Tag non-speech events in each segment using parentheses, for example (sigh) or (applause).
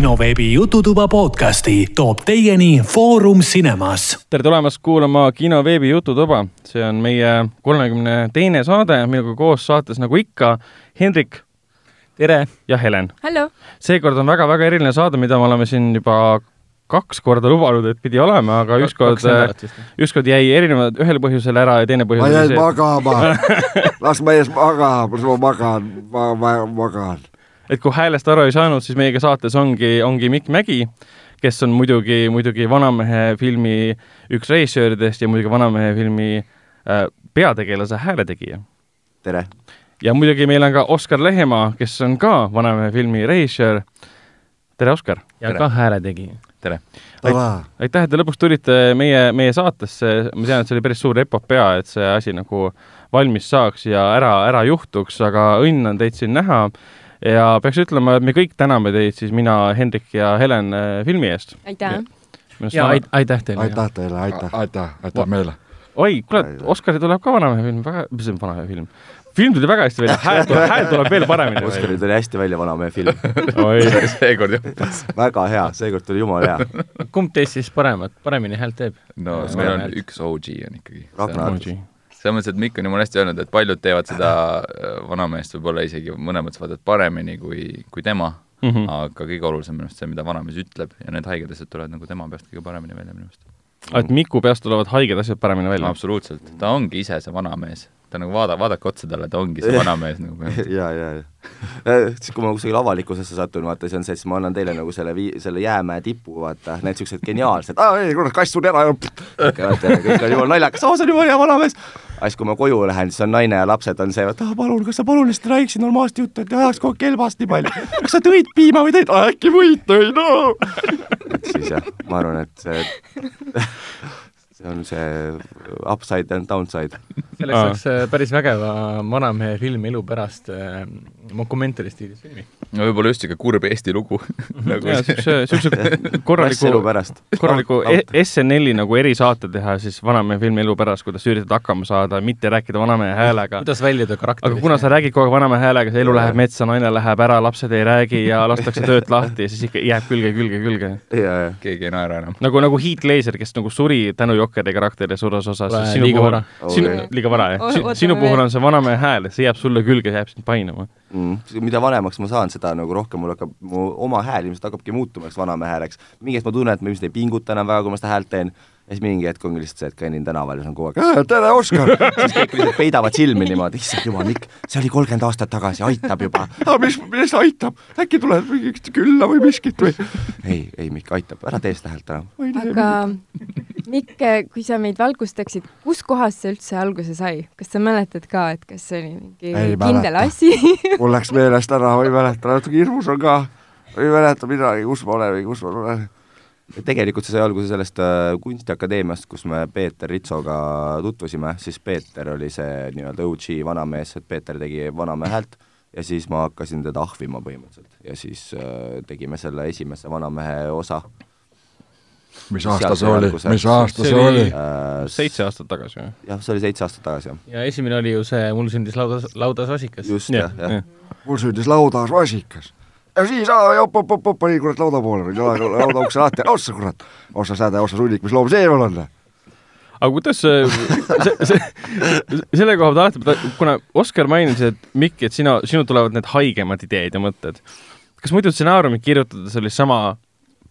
kinoveebi Jututuba podcasti toob teieni Foorum Cinemas. tere tulemast kuulama kinoveebi Jututuba, see on meie kolmekümne teine saade, minuga koos saates nagu ikka Hendrik. tere! ja Helen. seekord on väga-väga eriline saade, mida me oleme siin juba kaks korda lubanud, et pidi olema, aga ükskord, ükskord jäi erinevad, ühel põhjusel ära ja teine põhjus ma jäin magama (laughs) las mees magab, ma magan, ma, ma magan. Et kui häälest aru ei saanud, siis meiega saates ongi, ongi Mikk Mägi, kes on muidugi, muidugi Vanamehe filmi üks režissööridest ja muidugi Vanamehe filmi äh, peategelase hääletegija. tere! ja muidugi meil on ka Oskar Lehemaa, kes on ka Vanamehe filmi režissöör. tere, Oskar! ja tere. ka hääletegija tere! aitäh, et te lõpuks tulite meie, meie saatesse, ma tean, et see oli päris suur epopea, et see asi nagu valmis saaks ja ära, ära juhtuks, aga õnn on teid siin näha ja peaks ütlema, et me kõik täname teid siis, mina, Hendrik ja Helen äh, filmi eest. aitäh! ja aitäh teile! aitäh teile, aitäh! aitäh, aitäh meile! oi, kuule, Oskari tuleb ka Vanamehe film, väga, mis on Vanamehe film? film tuli väga hästi välja, hääl tuleb, hääl tuleb veel paremini. (laughs) Oscaril tuli hästi välja Vanamehe film (laughs) (laughs) seekord jah. väga hea, seekord tuli jumala hea. kumb teist siis paremat, paremini häält teeb? no meil on üks OG on ikkagi. Ragnar. Selles mõttes, et Mikk on jumala hästi öelnud, et paljud teevad seda äh, vanameest võib-olla isegi mõnes mõttes vaatavad paremini kui, kui tema mm, -hmm. aga kõige olulisem minu arust see, mida vanamees ütleb ja need haiged asjad tulevad nagu tema peast kõige paremini välja minu arust. et Miku peast tulevad haiged asjad paremini välja? absoluutselt, ta ongi ise see vanamees ta nagu vaada, vaadake otsa talle, ta ongi see vanamees nagu (laughs) ja, ja, ja siis kui ma kusagil avalikkusesse satun, vaata, see on see, siis ma annan teile nagu selle vii-, selle jäämäe tipu, vaata, need siuksed geniaalsed, aa ei, kurat, kass suri ära ja vaata, kõik on jumala naljakas, oo, see on jumala hea vanamees. Aga siis, kui ma koju lähen, siis on naine ja lapsed on see, et ah, palun, kas sa palun lihtsalt räägiksid normaalset juttu, et ei ajaks kogu aeg kelbast nii palju. kas sa tõid piima või tõid, äkki võid tõid, no. et (laughs) siis jah, ma arvan, et see (laughs) see on see upside and downside. selleks saaks äh, päris vägeva vanamehe filmi Elu pärast äh, dokumentari stiilis filmi. no võib-olla just niisugune kurb Eesti lugu nagu niisuguse, niisuguse (laughs) korraliku, korraliku e-, SNL-i nagu erisaate teha siis vanamehe filmi Elu pärast, kuidas üritad hakkama saada, mitte rääkida vanamehe häälega. kuidas väljuda karakterist. aga kuna sa räägid kogu aeg vanamehe häälega, see elu läheb metsa, naine läheb ära, lapsed ei räägi ja lastakse töölt lahti ja siis ikka jääb külge, külge, külge. keegi ei naera enam. nagu, nagu Heath Ledger, kes nagu suri tänu Jokeri karakteri suures osas. liiga vara. sinu, liiga vara, jah. sinu puhul on see vanamehe hääl, see jääb sulle külge, jääb sind painama mm.. mida vanemaks ma saan, seda nagu rohkem mul hakkab, mu oma hääl ilmselt hakkabki muutuma vanamehe hääleks. mingi hetk ma tunnen, et ma ilmselt ei pinguta enam väga, kui ma seda häält teen ja siis mingi hetk ongi lihtsalt see, et kõnnin tänaval ja siis on kogu aeg tere, Oskar siis kõik lihtsalt peidavad silmi niimoodi, issand jumal, Mikk, see oli kolmkümmend aastat tagasi, aitab juba. mis, mis aitab, äkki tuleb mingi külla või miskit või? ei, ei Mikk, aitab, ära tee seda häält enam. aga Mikk, kui sa meid valgustaksid, kuskohast see üldse alguse sai, kas sa mäletad ka, et kas see oli mingi ei kindel mäleta. asi? (laughs) Mul läks meelest ära, ma ei mäleta, natuke hirmus on ka, ma ei mäleta midagi, kus ma olen või kus ma olen tegelikult see sai alguse sellest äh, Kunstiakadeemiast, kus me Peeter Ritsoga tutvusime, siis Peeter oli see nii-öelda OG vanamees, et Peeter tegi vanamehe häält ja siis ma hakkasin teda ahvima põhimõtteliselt ja siis äh, tegime selle esimese vanamehe osa. mis aasta see oli, mis aasta see oli? Äh, seitse aastat tagasi või? jah, see oli seitse aastat tagasi, jah. ja esimene oli ju see Mul sündis laudas, laudas vasikas. just, jah, jah ja. ja.. mul sündis laudas vasikas ja siis op-op-op-op pani kurat lauda poole, lauda ukse lahti, ossa kurat, ossa säde, ossa sunnik, mis loom see veel on? aga kuidas see, see, selle koha pealt alati, kuna Oskar mainis, et Mikk, et sina, sinul tulevad need haigemad ideed ja mõtted, kas muidu stsenaariumit kirjutades oli sama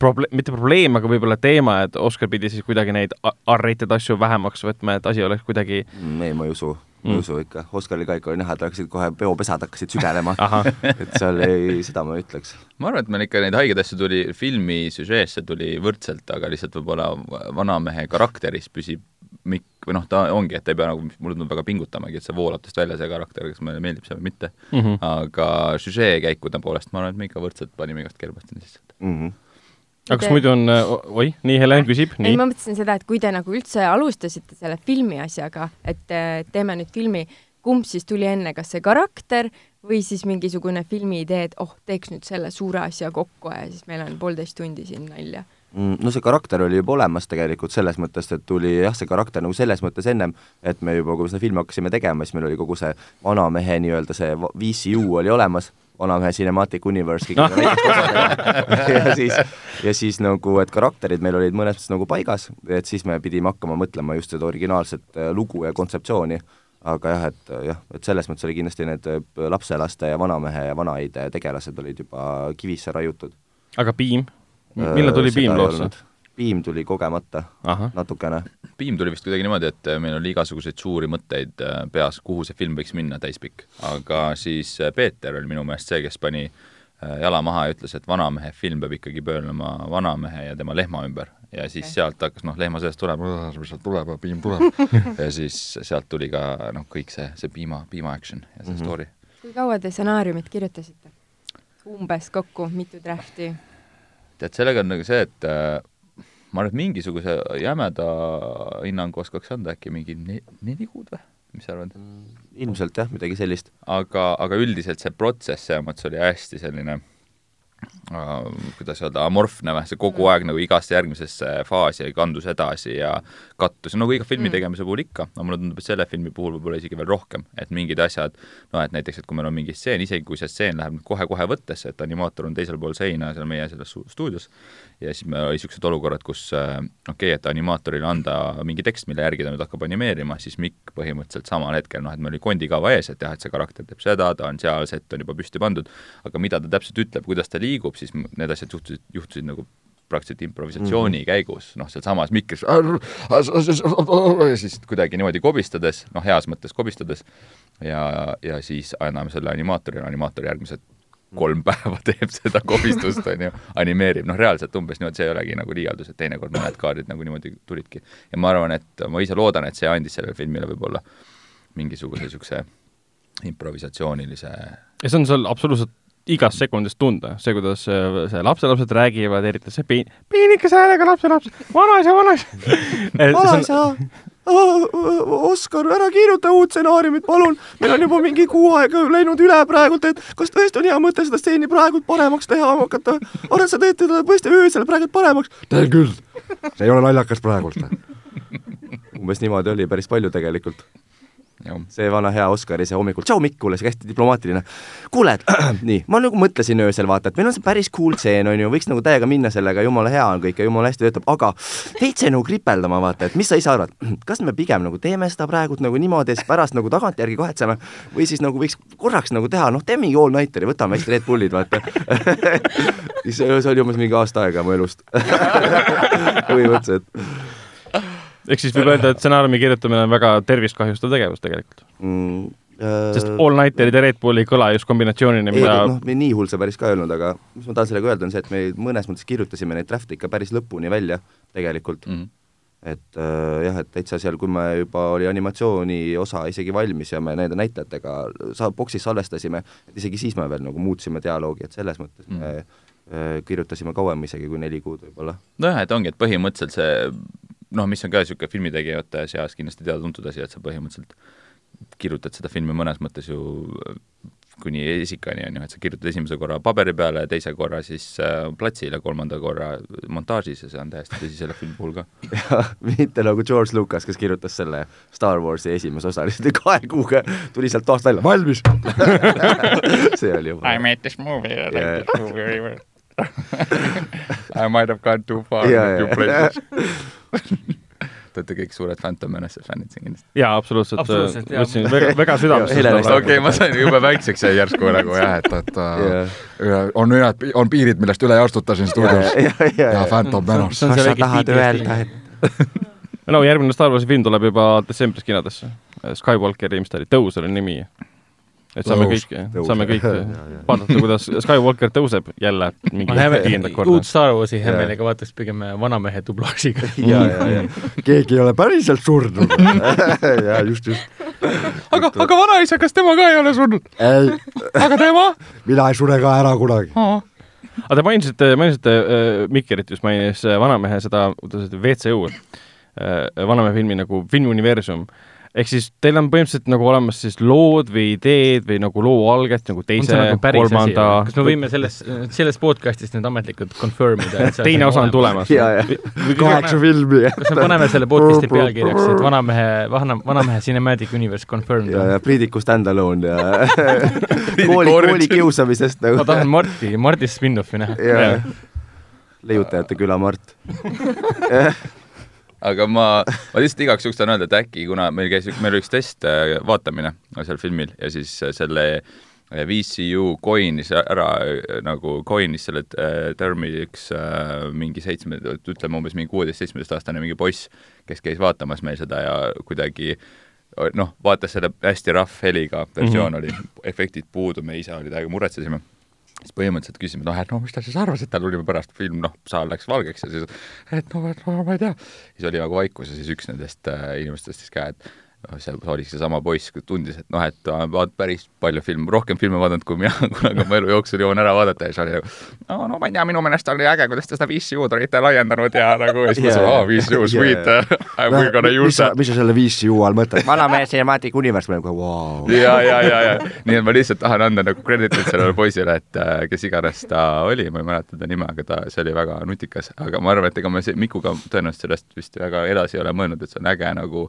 proble-, mitte probleem, aga võib-olla teema, et Oskar pidi siis kuidagi neid R-rated asju vähemaks võtma, et asi oleks kuidagi ei, ma ei usu ma ei mm. usu ikka, Oscaril ka ikka oli näha, et hakkasid kohe peopesad hakkasid sügelema (laughs) et seal ei, seda ma ei ütleks. ma arvan, et meil ikka neid haigeid asju tuli filmi süžeesse tuli võrdselt, aga lihtsalt võib-olla vanamehe karakteris püsib Mikk või noh, ta ongi, et ta ei pea nagu, mulle tundub väga pingutamagi, et see voolab tast välja, see karakter, kas meile meeldib see või mitte mm. -hmm. aga süžee käikude poolest ma arvan, et me ikka võrdselt panime igast kerbastini lihtsalt mm. -hmm aga kas muidu on, äh, oi, nii, Helen küsib, nii? ma mõtlesin seda, et kui te nagu üldse alustasite selle filmi asjaga, et äh, teeme nüüd filmi, kumb siis tuli enne, kas see karakter või siis mingisugune filmi idee, et oh, teeks nüüd selle suure asja kokku ja siis meil on poolteist tundi siin nalja mm, no see karakter oli juba olemas tegelikult selles mõttes, et tuli jah, see karakter nagu selles mõttes ennem, et me juba, kui me seda filmi hakkasime tegema, siis meil oli kogu see vanamehe nii-öelda see VCU oli olemas vanamehe Cinematic Universe kõigi väikeste osadega ja siis, ja siis nagu, et karakterid meil olid mõnes mõttes nagu paigas, et siis me pidime hakkama mõtlema just seda originaalset äh, lugu ja kontseptsiooni, aga jah, et jah, et selles mõttes oli kindlasti need äh, lapselaste ja vanamehe ja vanaide tegelased olid juba kivisse raiutud. aga Piim? millal tuli Piim loosse? Piim tuli kogemata Aha. natukene. piim tuli vist kuidagi niimoodi, et meil oli igasuguseid suuri mõtteid äh, peas, kuhu see film võiks minna, täispikk. aga siis äh, Peeter oli minu meelest see, kes pani äh, jala maha ja ütles, et vanamehe film peab ikkagi pöörlema vanamehe ja tema lehma ümber. ja siis okay. sealt hakkas, noh, lehma seest tuleb, sealt tuleb, piim tuleb (laughs) ja siis sealt tuli ka noh, kõik see, see piima, piima action ja see mm -hmm. story. kui kaua te stsenaariumit kirjutasite? umbes kokku, mitu draft'i? tead, sellega on nagu see, et äh, ma arvan, et mingisuguse jämeda hinnangu oskaks anda äkki mingi ne-, neli kuud või? mis sa arvad? Mm, ilmselt jah, midagi sellist. aga, aga üldiselt see protsess selles mõttes oli hästi selline Äh, kuidas öelda, amorfne või, see kogu aeg nagu igasse järgmisesse faasi kandus edasi ja kattus, nagu iga filmi mm. tegemise puhul ikka, aga mulle tundub, et selle filmi puhul võib-olla isegi veel rohkem, et mingid asjad, noh et näiteks, et kui meil on mingi stseen, isegi kui see stseen läheb kohe-kohe võttesse, et animaator on teisel pool seina seal meie selles stuudios, ja siis meil oli niisugused olukorrad, kus äh, okei okay,, et animaatorile anda mingi tekst, mille järgi ta nüüd hakkab animeerima, siis Mikk põhimõtteliselt samal hetkel, noh et meil oli kondikava ees, et jah, et see karakter teeb seda, ta on seal, set on juba püsti pandud, aga mida ta täpselt ütleb, kuidas ta liigub, siis need asjad juhtusid, juhtusid nagu praktiliselt improvisatsiooni mm -hmm. käigus, noh, sealsamas mikris siis kuidagi niimoodi kobistades, noh, heas mõttes kobistades, ja, ja siis anname selle animaatorile, animaator järgmised kolm (laughs) päeva teeb seda kobistust, on ju, animeerib, noh, reaalselt umbes niimoodi, see ei olegi nagu liialdus, et teinekord mõned kaardid nagu niimoodi tulidki. ja ma arvan, et ma ise loodan, et see andis sellele filmile võib-olla mingisuguse niisuguse improvisatsioonilise ja see on sul absoluutselt igast sekundist tunda, see, kuidas see lapselapsed räägivad, eriti see piin-, piinikese häälega lapselapsed, vanaisa, vanaisa! (laughs) Vanaisa Oskar, ära kirjuta uut stsenaariumit, palun. meil on juba mingi kuu aega läinud üle praegult, et kas tõesti on hea mõte seda stseeni praegult paremaks teha hakata? arvad, sa teed teda tõesti öösel praegult paremaks? teen küll. see ei ole naljakas praegult. umbes niimoodi oli päris palju tegelikult see vana hea Oskari see hommikul, tšau Mikk, kuule, see hästi diplomaatiline. kuule, et (clears throat) nii, ma nagu mõtlesin öösel, vaata, et meil on see päris cool tseen, on ju, võiks nagu täiega minna sellega, jumala hea on kõik ja jumala hästi töötab, aga veits nagu kripeldama, vaata, et mis sa ise arvad, (clears throat) kas me pigem nagu teeme seda praegult nagu niimoodi ja siis pärast nagu tagantjärgi kahetseme või siis nagu võiks korraks nagu teha, noh, teemegi all nighter'i, võtame hästi Red Bullid, vaata. (laughs) Siis see oli umbes mingi aasta aega mu elust. (laughs) Põhimõtteliselt ehk siis võib öelda, et stsenaariumi kirjutamine on väga tervist kahjustav tegevus tegelikult mm,. Äh... sest All Nighterid ja Red Bull ei kõla just kombinatsioonina, mida ei, noh, nii hull see päris ka ei olnud, aga mis ma tahan sellega öelda, on see, et me mõnes mõttes kirjutasime neid draft'e ikka päris lõpuni välja tegelikult mm. -hmm et äh, jah, et täitsa seal, kui me juba oli animatsiooni osa isegi valmis ja me nende näitlejatega sa-, boksis salvestasime, et isegi siis me veel nagu muutsime dialoogi, et selles mõttes mm. me äh, kirjutasime kauem isegi kui neli kuud võib-olla. nojah, et ongi, et põhimõtteliselt see noh, mis on ka niisugune filmitegijate seas kindlasti teada-tuntud asi, et sa põhimõtteliselt kirjutad seda filmi mõnes mõttes ju äh, kuni esikani, on ju, et sa kirjutad esimese korra paberi peale, teise korra siis äh, platsile, kolmanda korra montaažis ja see on täiesti tõsi selle filmi puhul ka. (laughs) jah, mitte nagu George Lucas, kes kirjutas selle Star Warsi esimese osa, lihtsalt (laughs) kahe kuuga tuli sealt toast välja, valmis! (laughs) See oli juba I made this movie, I like this movie very well I might have gone too far yeah, in a few places Te olete kõik suured Phantom Menace fännid siin kindlasti. jaa, absoluutselt, absoluutselt. võtsin väga, väga südamesse okei ma sain jube väikseks jäi järsku nagu jah, et, et yeah. on ühed, on piirid, millest üle ei astuta siin stuudios ja Phantom Menace. kas sa tahad öelda, et (laughs) no järgmine Star Warsi film tuleb juba detsembris kinodesse. Skywalkeri, mis ta oli, Tõus oli nimi et saame Tõus, kõik, saame kõik (laughs) vaadata, kuidas Skywalker tõuseb jälle mingi viiendat korda. uut Star Warsi hea meelega vaataks pigem vanamehe dublaažiga. (laughs) ja, ja, ja keegi ei ole päriselt surnud (laughs) ja just, just. aga, aga vanaisa, kas tema ka ei ole surnud? ei. aga tema? mina ei sure ka ära kunagi. aga te mainisite, mainisite äh,, Mikkerit just mainis äh, vanamehe seda, kuidas öelda, WCU äh,, vanamehe filmi nagu filmiuniversum ehk siis teil on põhimõtteliselt nagu olemas siis lood või ideed või nagu loo alget nagu teise, nagu kolmanda kas me võime selles, sellest podcast'ist nüüd ametlikult confirm ida, teine osa on tulemas? ja, ja kaheksa filmi. kas me paneme selle podcast'i pealkirjaks, et vanamehe, vana, vanamehe Cinematic Universe confirmed? ja, ja Priidiku stand-alone ja (laughs) kooli, kooli kiusamisest nagu. ma tahan Marti, Mardist spin-offi näha. leiutajate küla Mart (laughs) aga ma, ma lihtsalt igaks juhuks tahan öelda, et äkki kuna meil käis, meil oli üks test äh, vaatamine seal filmil ja siis äh, selle äh, VCU coin'is ära nagu coin'is selle termi üks mingi seitsme, ütleme umbes mingi kuueteist-seitsmeteistaastane mingi poiss, kes käis vaatamas meil seda ja kuidagi noh, vaatas selle hästi rough heliga versioon mm -hmm. oli, efektid puudu, me ise oli täiega muretsesime siis põhimõtteliselt küsisime, noh, et no mis ta siis arvas, et tal tuli pärast film, noh, saal läks valgeks ja siis, et noh, et no ma ei tea. siis oli nagu vaikus ja siis üks nendest äh, inimestest siis ka, et noh, seal oligi seesama poiss, tundis, et noh, et vaat päris palju filme, rohkem filme vaadanud, kui mina (laughs) kunagi oma elu jooksul jõuan ära vaadata ja siis oli nagu no, no ma ei tea, minu meelest oli äge, kuidas te seda VCU-d olite laiendanud ja nagu ja siis ma mõtlesin, aa, VCU, sweet yeah., (laughs) I m gonna use that. mis sa selle VCU all mõtled? vanamehe Cinematic Universe, ma olen kohe vau. ja, ja, ja, ja nii et ma lihtsalt tahan anda nagu credit'it sellele poisile, et äh, kes iganes ta oli, ma ei mäleta ta nime, aga ta, see oli väga nutikas, aga ma arvan, et ega me Mikuga tõenäoliselt sellest vist väga edasi ei ole mõelnud, et see on äge nagu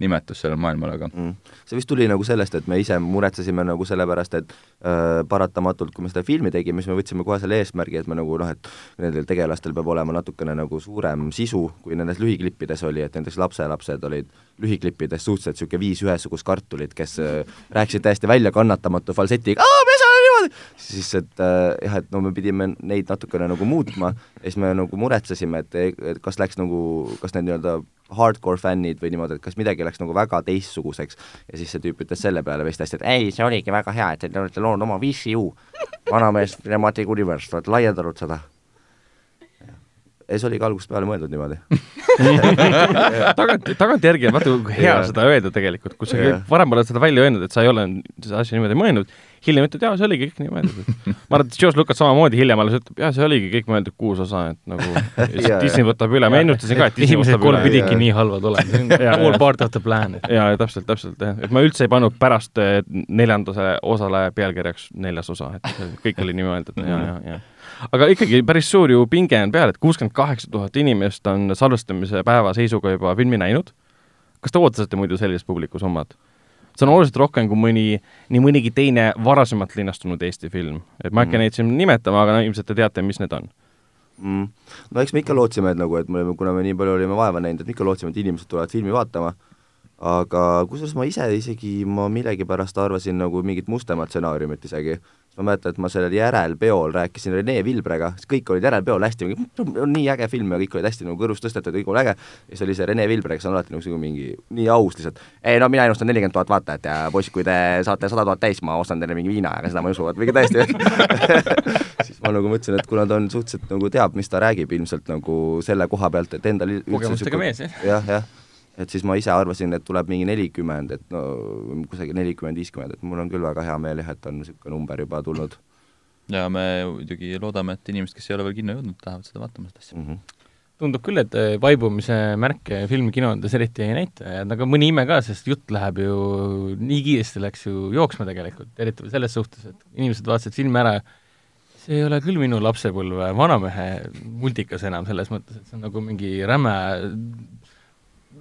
nimetus sellele maailmale ka. Mm.. see vist tuli nagu sellest, et me ise muretsesime nagu selle pärast, et äh, paratamatult, kui me seda filmi tegime, siis me võtsime kohe selle eesmärgi, et me nagu noh, et nendel tegelastel peab olema natukene nagu suurem sisu, kui nendes lühiklippides oli, et näiteks lapselapsed olid lühiklippides suhteliselt niisugune viis ühesugust kartulit, kes äh, rääkisid täiesti väljakannatamatu falsetiga, aa, me saame niimoodi, siis et äh, jah, et no me pidime neid natukene nagu muutma ja siis me nagu muretsesime, et, et kas läks nagu, kas need nii-öelda hardcore fännid või niimoodi, et kas midagi läks nagu väga teistsuguseks ja siis see tüüp ütles selle peale vist hästi, et ei, see oligi väga hea, et te olete loonud oma VCU, vanamees Cinematic Universe, olete laiendanud seda. ja see oligi algusest peale mõeldud niimoodi. (laughs) Tagant, tagantjärgi on vaata kui hea seda öelda tegelikult, kui sa varem oled seda välja öelnud, et sa ei ole seda asja niimoodi mõelnud hiljem ütled, jaa, see oligi kõik nii mõeldud. (laughs) ma arvan, et George Lucas samamoodi hiljem alles ütleb, jaa, see oligi kõik mõeldud kuus osa, et nagu (laughs) Disney võtab üle, ma ennustasin ka, et Disney võtab üle. pididki nii halvad olema, all part of the plan. jaa, täpselt, täpselt, jah. et ma üldse ei pannud pärast eh, neljandase osale pealkirjaks neljas osa, et kõik oli nii mõeldud ja, ja, ja aga ikkagi päris suur ju pinge on peal, et kuuskümmend kaheksa tuhat inimest on salvestamise päeva seisuga juba filmi näinud. kas te ootasite muidu sellist publikusummat? See on oluliselt rohkem kui mõni, nii mõnigi teine varasemalt linastunud Eesti film. et ma ei hakka mm. neid siin nimetama, aga no ilmselt te teate, mis need on mm.. no eks me ikka lootsime, et nagu, et me olime, kuna me nii palju olime vaeva näinud, et me ikka lootsime, et inimesed tulevad filmi vaatama, aga kusjuures ma ise isegi, ma millegipärast arvasin nagu mingit mustemat stsenaariumit isegi ma mäletan, et ma sellel järelpeol rääkisin Rene Vilbrega, kõik olid järelpeol hästi, on nii äge film ja kõik olid hästi nagu kõrvust tõstetud, kõik oli äge, ja siis oli see Rene Vilbre, kes on alati nagu mingi nii aus lihtsalt, ei no mina ennustan nelikümmend tuhat vaatajat ja poiss, kui te saate sada tuhat täis, ma ostan teile mingi viina, aga seda ma ei usu, et mingi täiesti (laughs) siis ma nagu mõtlesin, et kuna ta on suhteliselt nagu teab, mis ta räägib ilmselt nagu selle koha pealt, et endal kogemustega mees, jah? jah, jah et siis ma ise arvasin, et tuleb mingi nelikümmend, et no kusagil nelikümmend, viiskümmend, et mul on küll väga hea meel jah, et on niisugune number juba tulnud. ja me muidugi loodame, et inimesed, kes ei ole veel kinno jõudnud, lähevad seda vaatama, seda asja mm. -hmm tundub küll, et äh, vaibumise märke film kinodes eriti ei näita ja nagu mõni ime ka, sest jutt läheb ju, nii kiiresti läks ju jooksma tegelikult, eriti selles suhtes, et inimesed vaatasid filmi ära, see ei ole küll minu lapsepõlve vanamehe multikas enam selles mõttes, et see on nagu mingi räme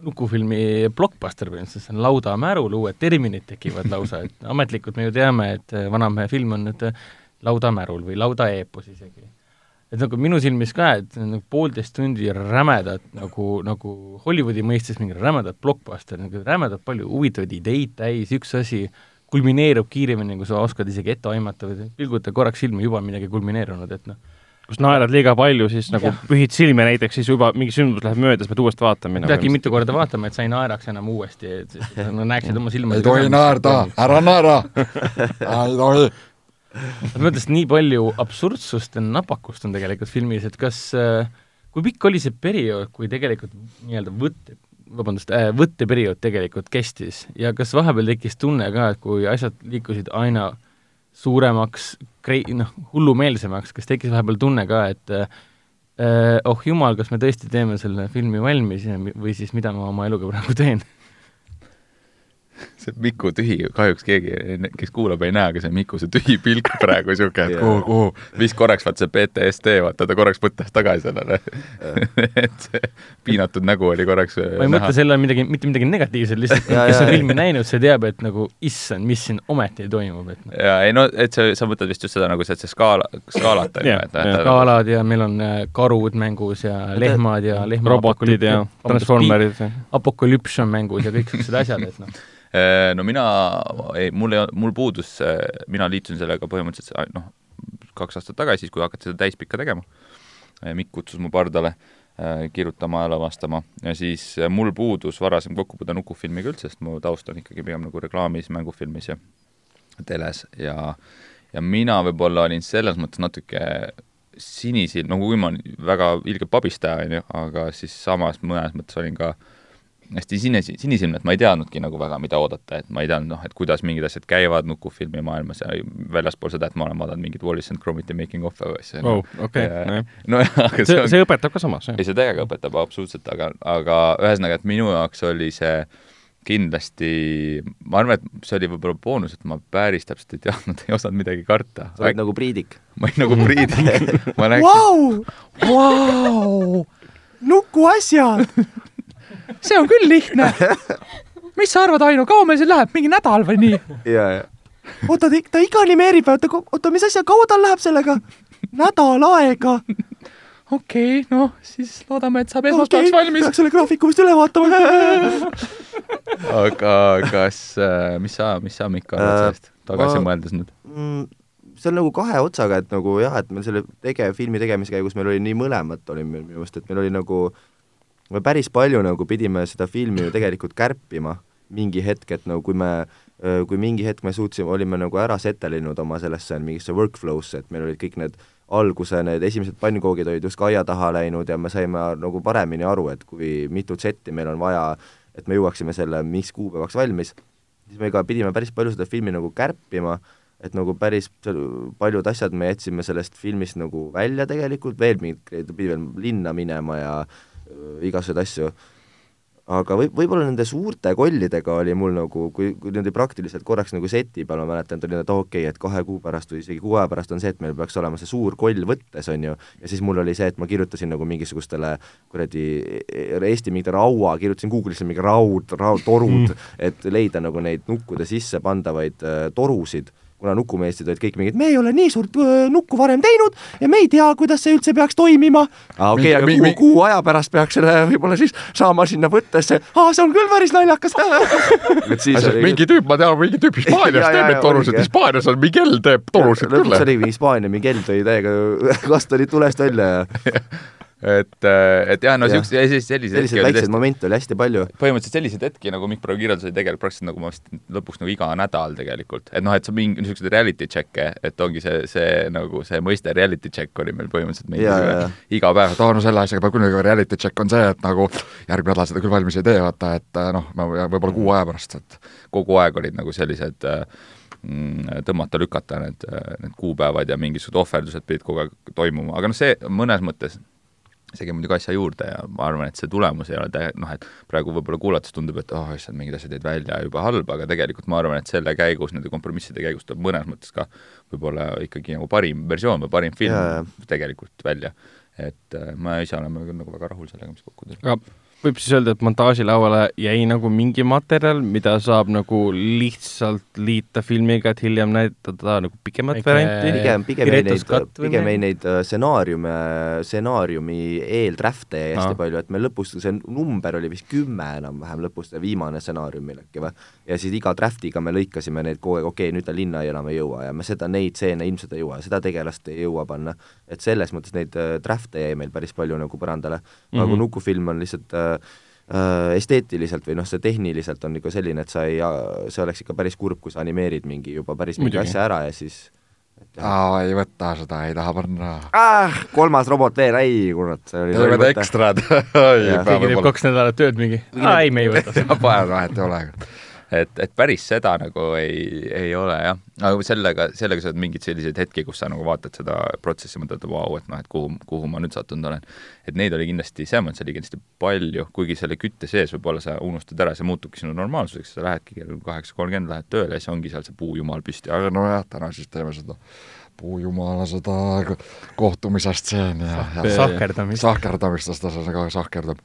nukufilmi blockbuster põhimõtteliselt, see on lauda märul, uued terminid tekivad lausa, et (laughs) ametlikult me ju teame, et vanamehe film on nüüd lauda märul või lauda eepos isegi. et nagu minu silmis ka, et nagu poolteist tundi rämedat nagu, nagu Hollywoodi mõistes mingi rämedat blockbuster, nagu rämedat palju huvitavaid ideid täis, üks asi kulmineerub kiiremini, kui sa oskad isegi ette aimata või pilguta korraks silma, juba midagi kulmineerunud, et noh, kus naerad liiga palju, siis nagu pühid silmi näiteks, siis juba mingi sündmus läheb mööda, siis pead uuesti vaatama. peadki mitu korda vaatama, et sa ei naeraks enam uuesti, et (laughs) no näeksid oma silma ei tohi naerda, ära naera ei tohi. ma mõtlen, et nii palju absurdsust ja napakust on tegelikult filmis, et kas, äh, kui pikk oli see periood, kui tegelikult nii-öelda võtte, vabandust äh,, võtteperiood tegelikult kestis ja kas vahepeal tekkis tunne ka, et kui asjad liikusid aina suuremaks, noh, hullumeelsemaks, kas tekkis vahepeal tunne ka, et äh, oh jumal, kas me tõesti teeme selle filmi valmis ja, või siis mida ma oma eluga praegu teen see Miku tühi, kahjuks keegi, kes kuulab, ei näe, aga see Miku, see tühi pilk (laughs) praegu siuke, et kuhu, kuhu, viis korraks vaata see PTSD, vaata ta korraks mõtles tagasi sellele. (laughs) Et see piinatud nägu oli korraks ma ei näha. mõtle selle all midagi, mitte midagi negatiivset, lihtsalt kes on filmi näinud, see teab, et nagu issand, mis siin ometi toimub, et ja ei no, et sa, sa mõtled vist just seda nagu see, et see skaala, skaalat on ju, et skaalad ja meil on äh, karud mängus ja lehmad ja lehma robotid ja transformerid. apokalüps on mängus ja kõik siuksed asjad, et noh. Äh, (laughs) no mina, ei, mul ei, mul puudus, mina liitusin sellega põhimõtteliselt noh, kaks aastat tagasi, kui hakati seda täispikka tegema. Äh, Mikk kutsus mu pardale äh, kirjutama lavastama ja siis mul puudus varasem kokkupuude nukufilmiga üldse, sest mu taust on ikkagi pigem nagu reklaamis, mängufilmis ja teles ja ja mina võib-olla olin selles mõttes natuke sinisilm, no kui ma väga ilge pabistaja, on ju, aga siis samas mõnes mõttes olin ka äh, hästi sinisi, sinisilmne, et ma ei teadnudki nagu väga, mida oodata, et ma ei teadnud noh, et kuidas mingid asjad käivad nukufilmi maailmas ja väljaspool seda, et ma olen vaadanud mingit Wallis and Gromiti making of'e või asja. oh, okei, (laughs) no aga see, see õpetab ka samas, jah? ei, see täiega õpetab absoluutselt, aga, aga ühesõnaga, et minu jaoks oli see kindlasti, ma arvan, et see oli võib-olla boonus, et ma päris täpselt ei teadnud, ei osanud midagi karta. sa oled nagu Priidik. ma olin nagu Priidik (laughs) ma Vau! Vau! nukuasjad! See on küll lihtne. mis sa arvad, Aino, kaua meil siin läheb, mingi nädal või nii? ja, ja. oota, ta iga animeerib, oota, oota, mis asja, kaua tal läheb sellega? nädal aega. okei okay,, noh, siis loodame, et saab esmaspäevaks okay, valmis. peaks selle graafiku vist üle vaatama aga kas, äh, mis sa, mis sa, Mikk, arvad äh, sellest, tagasi mõeldes nüüd mm,? see on nagu kahe otsaga, et nagu jah, et meil selle tege-, filmi tegemise käigus meil oli nii mõlemat oli meil minu meelest, et meil oli nagu äh, me päris palju nagu pidime seda filmi ju tegelikult kärpima mingi hetk, et no kui me, kui mingi hetk me suutsime, olime nagu ära setelinud oma sellesse mingisse workflow'sse, et meil olid kõik need alguse need esimesed pannkoogid olid justkui aia taha läinud ja me saime nagu paremini aru, et kui mitut setti meil on vaja, et me jõuaksime selle mis kuupäevaks valmis, siis me ka pidime päris palju seda filmi nagu kärpima, et nagu päris paljud asjad me jätsime sellest filmist nagu välja tegelikult, veel mingid, pidi veel linna minema ja Äh, igasuguseid asju. aga võib, võib-olla nende suurte kollidega oli mul nagu, kui, kui niimoodi praktiliselt korraks nagu seti peal ma mäletan, et oli, et okei okay,, et kahe kuu pärast või isegi kuu aja pärast on see, et meil peaks olema see suur koll võttes, on ju, ja siis mul oli see, et ma kirjutasin nagu mingisugustele kuradi Eesti mingi raua, kirjutasin Google'isse mingi raud, raud, torud, et leida nagu neid nukkude sisse pandavaid äh, torusid kuna nukumeestrid olid kõik mingid, me ei ole nii suurt nukku varem teinud ja me ei tea, kuidas see üldse peaks toimima. aa okei aga kuu, kuu aja pärast peaks selle võib-olla siis saama sinna võttesse, aa see on küll päris naljakas (laughs) oli... mingi tüüp, ma tean, mingi tüüp (laughs) Hispaanias teeb neid torusid, Hispaanias on Miguel teeb torusid küll. lõpuks oligi Hispaania, Miguel tõi täiega (laughs) kastoni tulest välja ja et, äh, et jah, no siukseid selliseid selliseid väikseid momente oli hästi palju. põhimõtteliselt selliseid hetki, nagu Mikk praegu kirjeldas, oli tegelikult praktiliselt nagu ma vist lõpuks nagu iga nädal tegelikult, et noh, et sa mingi niisuguseid reality check'e, et ongi see, see nagu see mõiste reality check oli meil põhimõtteliselt mingi iga päev, et aa no selle asjaga peab küll nagu reality check on see, et nagu järgmine nädal seda küll valmis ei tee, vaata, et äh, noh, võib-olla kuu aja pärast, et kogu aeg olid nagu sellised äh, mm, tõmmata-lükata need, need kuupäevad ja mingisugused ohverdused pidid kogu aeg toimuma, aga noh, see mõnes mõttes see käib muidugi asja juurde ja ma arvan, et see tulemus ei ole tä-, noh, et praegu võib-olla kuulates tundub, et oh issand, mingid asjad jäid välja jube halb, aga tegelikult ma arvan, et selle käigus, nende kompromisside käigus tuleb mõnes mõttes ka võib-olla ikkagi nagu parim versioon või parim film ja, ja. tegelikult välja. et äh, ma ise olen nagu väga rahul sellega, mis kokku tuli võib siis öelda, et montaažilauale jäi nagu mingi materjal, mida saab nagu lihtsalt liita filmiga, et hiljem näitada nagu pikemat varianti? pigem, pigem jäi neid, pigem jäi neid äh, stsenaariume, stsenaariumi eeldraft'e jäi hästi no. palju, et me lõpus, see number oli vist kümme enam-vähem lõpus, see viimane stsenaariumil äkki või, ja siis iga draft'iga me lõikasime neid kogu aeg, okei okay,, nüüd ta linna enam ei jõua ja me seda, neid stseene ilmselt ei jõua, seda tegelast ei jõua panna. et selles mõttes neid äh, draft'e jäi meil päris palju nagu põrandale, aga mm -hmm. kui nukufilm on lihtsalt äh, äh, esteetiliselt või noh, see tehniliselt on ikka selline, et sa ei, see oleks ikka päris kurb, kui sa animeerid mingi juba päris mingi asja ära ja siis aa, ei võta seda, ei taha panna ah,. kolmas robot veel, ei kurat, see oli (laughs) ei võta ekstrad keegi teeb kaks nädalat tööd mingi, aa ei, me ei võta seda. (laughs) vahet ei ole. Et, et päris seda nagu ei, ei ole jah, aga sellega, sellega sa oled mingeid selliseid hetki, kus sa nagu vaatad seda protsessi, mõtled, vau, et noh, et kuhu, kuhu ma nüüd sattunud olen. et neid oli kindlasti, selles mõttes oli kindlasti palju, kuigi selle kütte sees võib-olla sa unustad ära, see muutubki sinu normaalsuseks, sa lähedki kell kaheksa kolmkümmend, lähed tööle ja siis ongi seal see puujumal püsti, aga nojah, täna siis teeme seda puujumala seda kohtumise stseeni ja, ja sahkerdamist, sahkerdamist, sest ta seda sahkerdab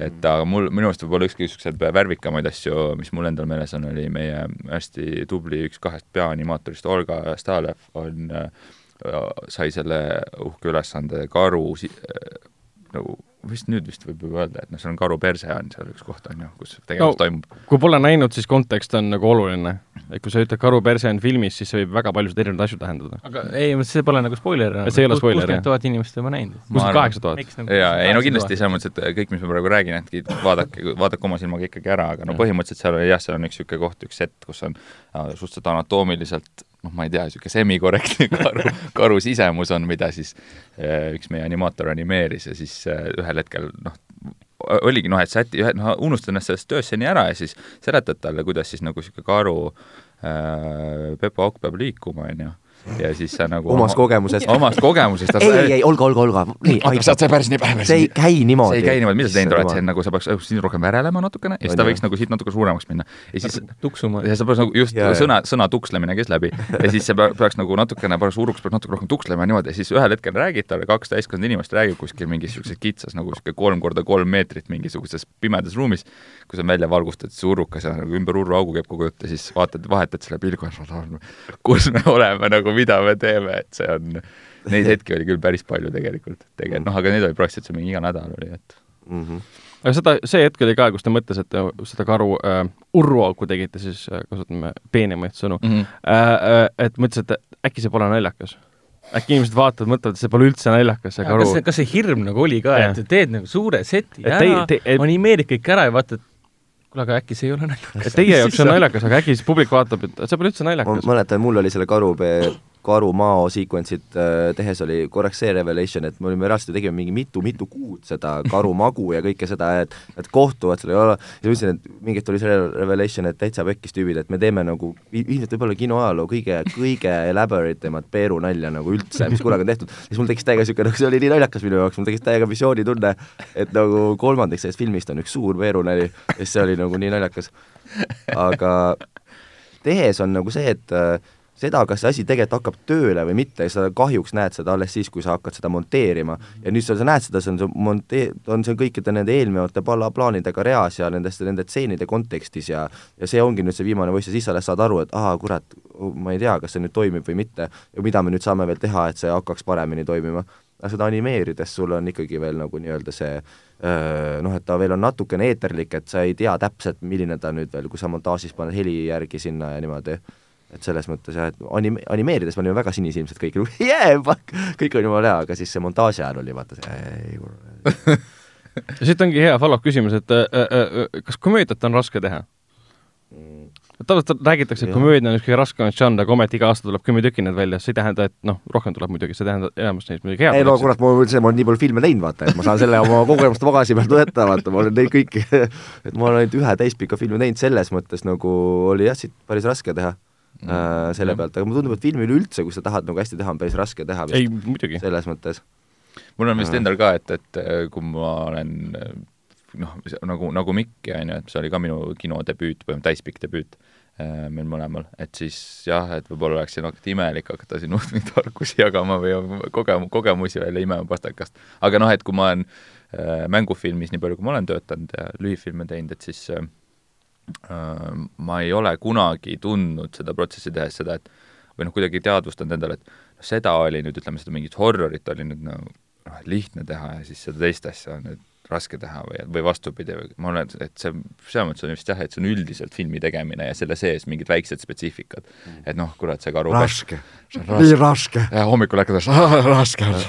et aga mul, minu arust võib-olla üks kõige niisuguseid värvikamaid asju, mis mul endal meeles on, oli meie hästi tubli üks kahest peaanimaatorist, Olga Stalev on äh,, sai selle uhke ülesande karu si-, äh, nagu vist nüüd vist võib juba öelda, et noh, seal on karu perse on seal üks koht, on ju, kus tegevus no, toimub. kui pole näinud, siis kontekst on nagu oluline. et kui sa ütled karu perse on filmis, siis see võib väga paljusid erinevaid asju tähendada. aga ei, see pole nagu spoiler. see ei ole spoiler, jah. kuuskümmend tuhat inimest juba näinud. kuuskümmend kaheksa tuhat. jaa, ei no kindlasti selles mõttes, et kõik, mis ma praegu räägin, et vaadake, vaadake oma silmaga ikkagi ära, aga no põhimõtteliselt seal oli jah, seal on üks niisugune koht, üks set, kus on äh, suhteliselt anatoomiliselt noh, ma ei tea, niisugune semikorrektne (laughs) karu, karu sisemus on, mida siis äh, üks meie animaator animeeris ja siis äh, ühel hetkel noh, oligi noh, et säti, noh, unustad ennast sellest tööst seni ära ja siis seletad talle, kuidas siis nagu niisugune karu äh, Pepo Auk peab liikuma, on ju ja siis sa nagu omast kogemusest. omast kogemusest. ei, ei, ei, Olga, Olga, Olga. oota, see päris nii päris. see ei käi niimoodi. see ei käi niimoodi, mida sa teinud oled, see on nagu sa peaks siin rohkem värelema natukene ja siis ta võiks nagu siit natuke suuremaks minna. ja siis tuksuma. ja sa peaks nagu just ja, sõna, sõna tukslemine käis läbi ja siis see peaks nagu natukene, peaks suuruks, peaks natuke rohkem tukslema niimoodi ja siis ühel hetkel räägid talle, kaks täiskasvanud inimest räägib kuskil mingis niisuguses kitsas nagu niisugune kolm korda kolm meetrit mingisuguses pimedas ruumis, kus on välja valgustatud see urrukas ja nagu ümber urruaugu käib kogu jutt ja siis vaatad, vahetad selle pilgu ja kus me oleme nagu, mida me teeme et see on, neid hetki oli küll päris palju tegelikult, tegelikult noh, aga neid oli praktiliselt see mingi iga nädal oli, et mm. -hmm. aga seda, see hetk oli ka, kus te mõtlesite seda karu äh, urruauku tegite, siis äh, kasutame peenemaid sõnu mm, -hmm. äh, et mõtlesite, äkki see pole naljakas äkki inimesed vaatavad, mõtlevad, et see pole üldse naljakas, see karu. kas see, hirm nagu oli ka, et teed nagu suure seti et ära, animeerid kõik ära ja vaatad, kuule, aga äkki see ei ole naljakas. Teie jaoks on naljakas, aga äkki siis publik vaatab, et see pole üldse naljakas. ma mäletan, mul oli selle karu Karu Mao sequence'it äh, tehes oli korraks see revelation, et me olime reaalselt ju tegime mingi mitu-mitu kuud seda Karu magu ja kõike seda, et et kohtuvad seal ja siis ütlesin, et mingit oli see revelation, et täitsa pekkis tüübid, et me teeme nagu ilmselt võib-olla kinoajaloo kõige, kõige elaborate imat Peeru nalja nagu üldse, mis kunagi on tehtud. siis mul tekkis täiega niisugune, nagu see oli nii naljakas minu jaoks, mul tekkis täiega visioonitunne, et nagu kolmandik sellest filmist on üks suur Peeru nali ja siis see oli nagu nii naljakas. aga tehes on nagu see, et äh, seda, kas see asi tegelikult hakkab tööle või mitte, sa kahjuks näed seda alles siis, kui sa hakkad seda monteerima. ja nüüd sa, sa näed seda, see on see monte-, on see kõikide nende pala-, plaanidega reas ja nendest, nende tseenide kontekstis ja ja see ongi nüüd see viimane võistlus, siis sa alles saad aru, et aa, kurat, ma ei tea, kas see nüüd toimib või mitte ja mida me nüüd saame veel teha, et see hakkaks paremini toimima. aga seda animeerides sul on ikkagi veel nagu nii-öelda see noh, et ta veel on natukene eeterlik, et sa ei tea täpselt, milline ta nüüd veel, kui sa montaažis paned heli järgi sinna ja niimoodi et selles mõttes jah, et anim-, animeerides me olime väga sinisilmsed kõik, (laughs) yeah, kõik on jumala hea, aga siis see montaaži ajal oli vaata see ei kuule (laughs) siit ongi hea follow-up küsimus, et äh, äh, äh, kas komöödiat on raske teha mm.? tavaliselt räägitakse, et komöödia on üks kõige raskemaid žanre, aga ometi iga aasta tuleb kümme tükki neid välja, see ei tähenda, et noh, rohkem tuleb muidugi, see tähendab enamus neist muidugi head. ei no kurat, ma mõtlesin, ma olen nii palju filme teinud, vaata, et ma saan selle oma kogemuste pagasi pealt võtta, vaata, ma olen neid kõiki (laughs) et ma olen ainult ühe täispika filmi teinud, selles mõttes nagu oli jah, siit päris raske teha. Äh, selle pealt, aga mulle tundub, et filmi üleüldse, kui sa tahad nagu hästi teha, on päris raske teha vist. ei, muidugi. selles mõttes. mul on vist endal ka, et, et äh, kui ma olen äh, noh, nagu, nagu Mikki, on ju, et see oli ka minu kinodebüüt, põhimõtteliselt täispikk debüüt äh, meil mõlemal, et siis jah, et võib-olla oleks siin hakata imelik hakata siin (laughs) mingeid tarkusi jagama või kogem-, kogemusi välja imema pastakast. aga noh, et kui ma olen äh, mängufilmis nii palju, kui ma olen töötanud ja lühifilme teinud, et siis äh, Äh, ma ei ole kunagi tundnud seda protsessi tehes seda, et või noh, kuidagi teadvustanud endale, et noh, seda oli nüüd, ütleme, seda mingit horrorit oli nüüd nagu noh, lihtne teha ja siis seda teist asja on nüüd raske teha või, või vastupidi, ma olen, et see, selles mõttes on vist jah, et see on üldiselt filmi tegemine ja selle sees mingid väiksed spetsiifikad. Mm. et noh, kurat, see karu raske, nii raske. ja hommikul ärkades, (laughs) raske on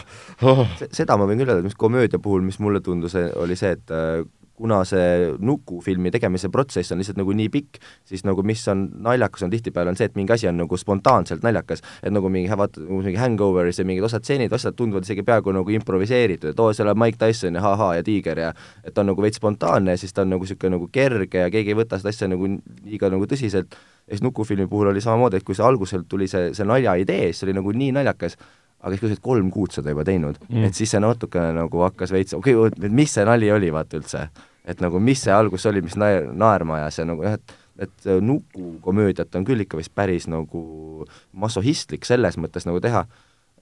oh.. seda ma võin küll öelda, mis komöödia puhul, mis mulle tundus, oli see, et äh, kuna see nukufilmi tegemise protsess on lihtsalt nagu nii pikk, siis nagu mis on naljakas, on tihtipeale on see, et mingi asi on nagu spontaanselt naljakas, et nagu mingi, vaata, mingi Hangoveris ja mingid osad stseenid, asjad tunduvad isegi peaaegu nagu improviseeritud, et oo, seal on Mike Tyson ja ha-ha ja tiiger ja et ta on nagu veits spontaanne ja siis ta on nagu niisugune nagu kerge ja keegi ei võta seda asja nagu liiga nagu tõsiselt, ja siis nukufilmi puhul oli samamoodi, et kui see algusel tuli see, see nalja idee, siis oli nagu nii naljakas, aga siis, kui sa oled kolm kuud seda juba teinud mm., et siis see natukene nagu hakkas veits, okei okay,, mis see nali oli, vaata üldse et nagu mis see algus oli, mis naer-, naerma ajas ja nagu jah, et et nukukomöödiat on küll ikka vist päris nagu massohistlik selles mõttes nagu teha,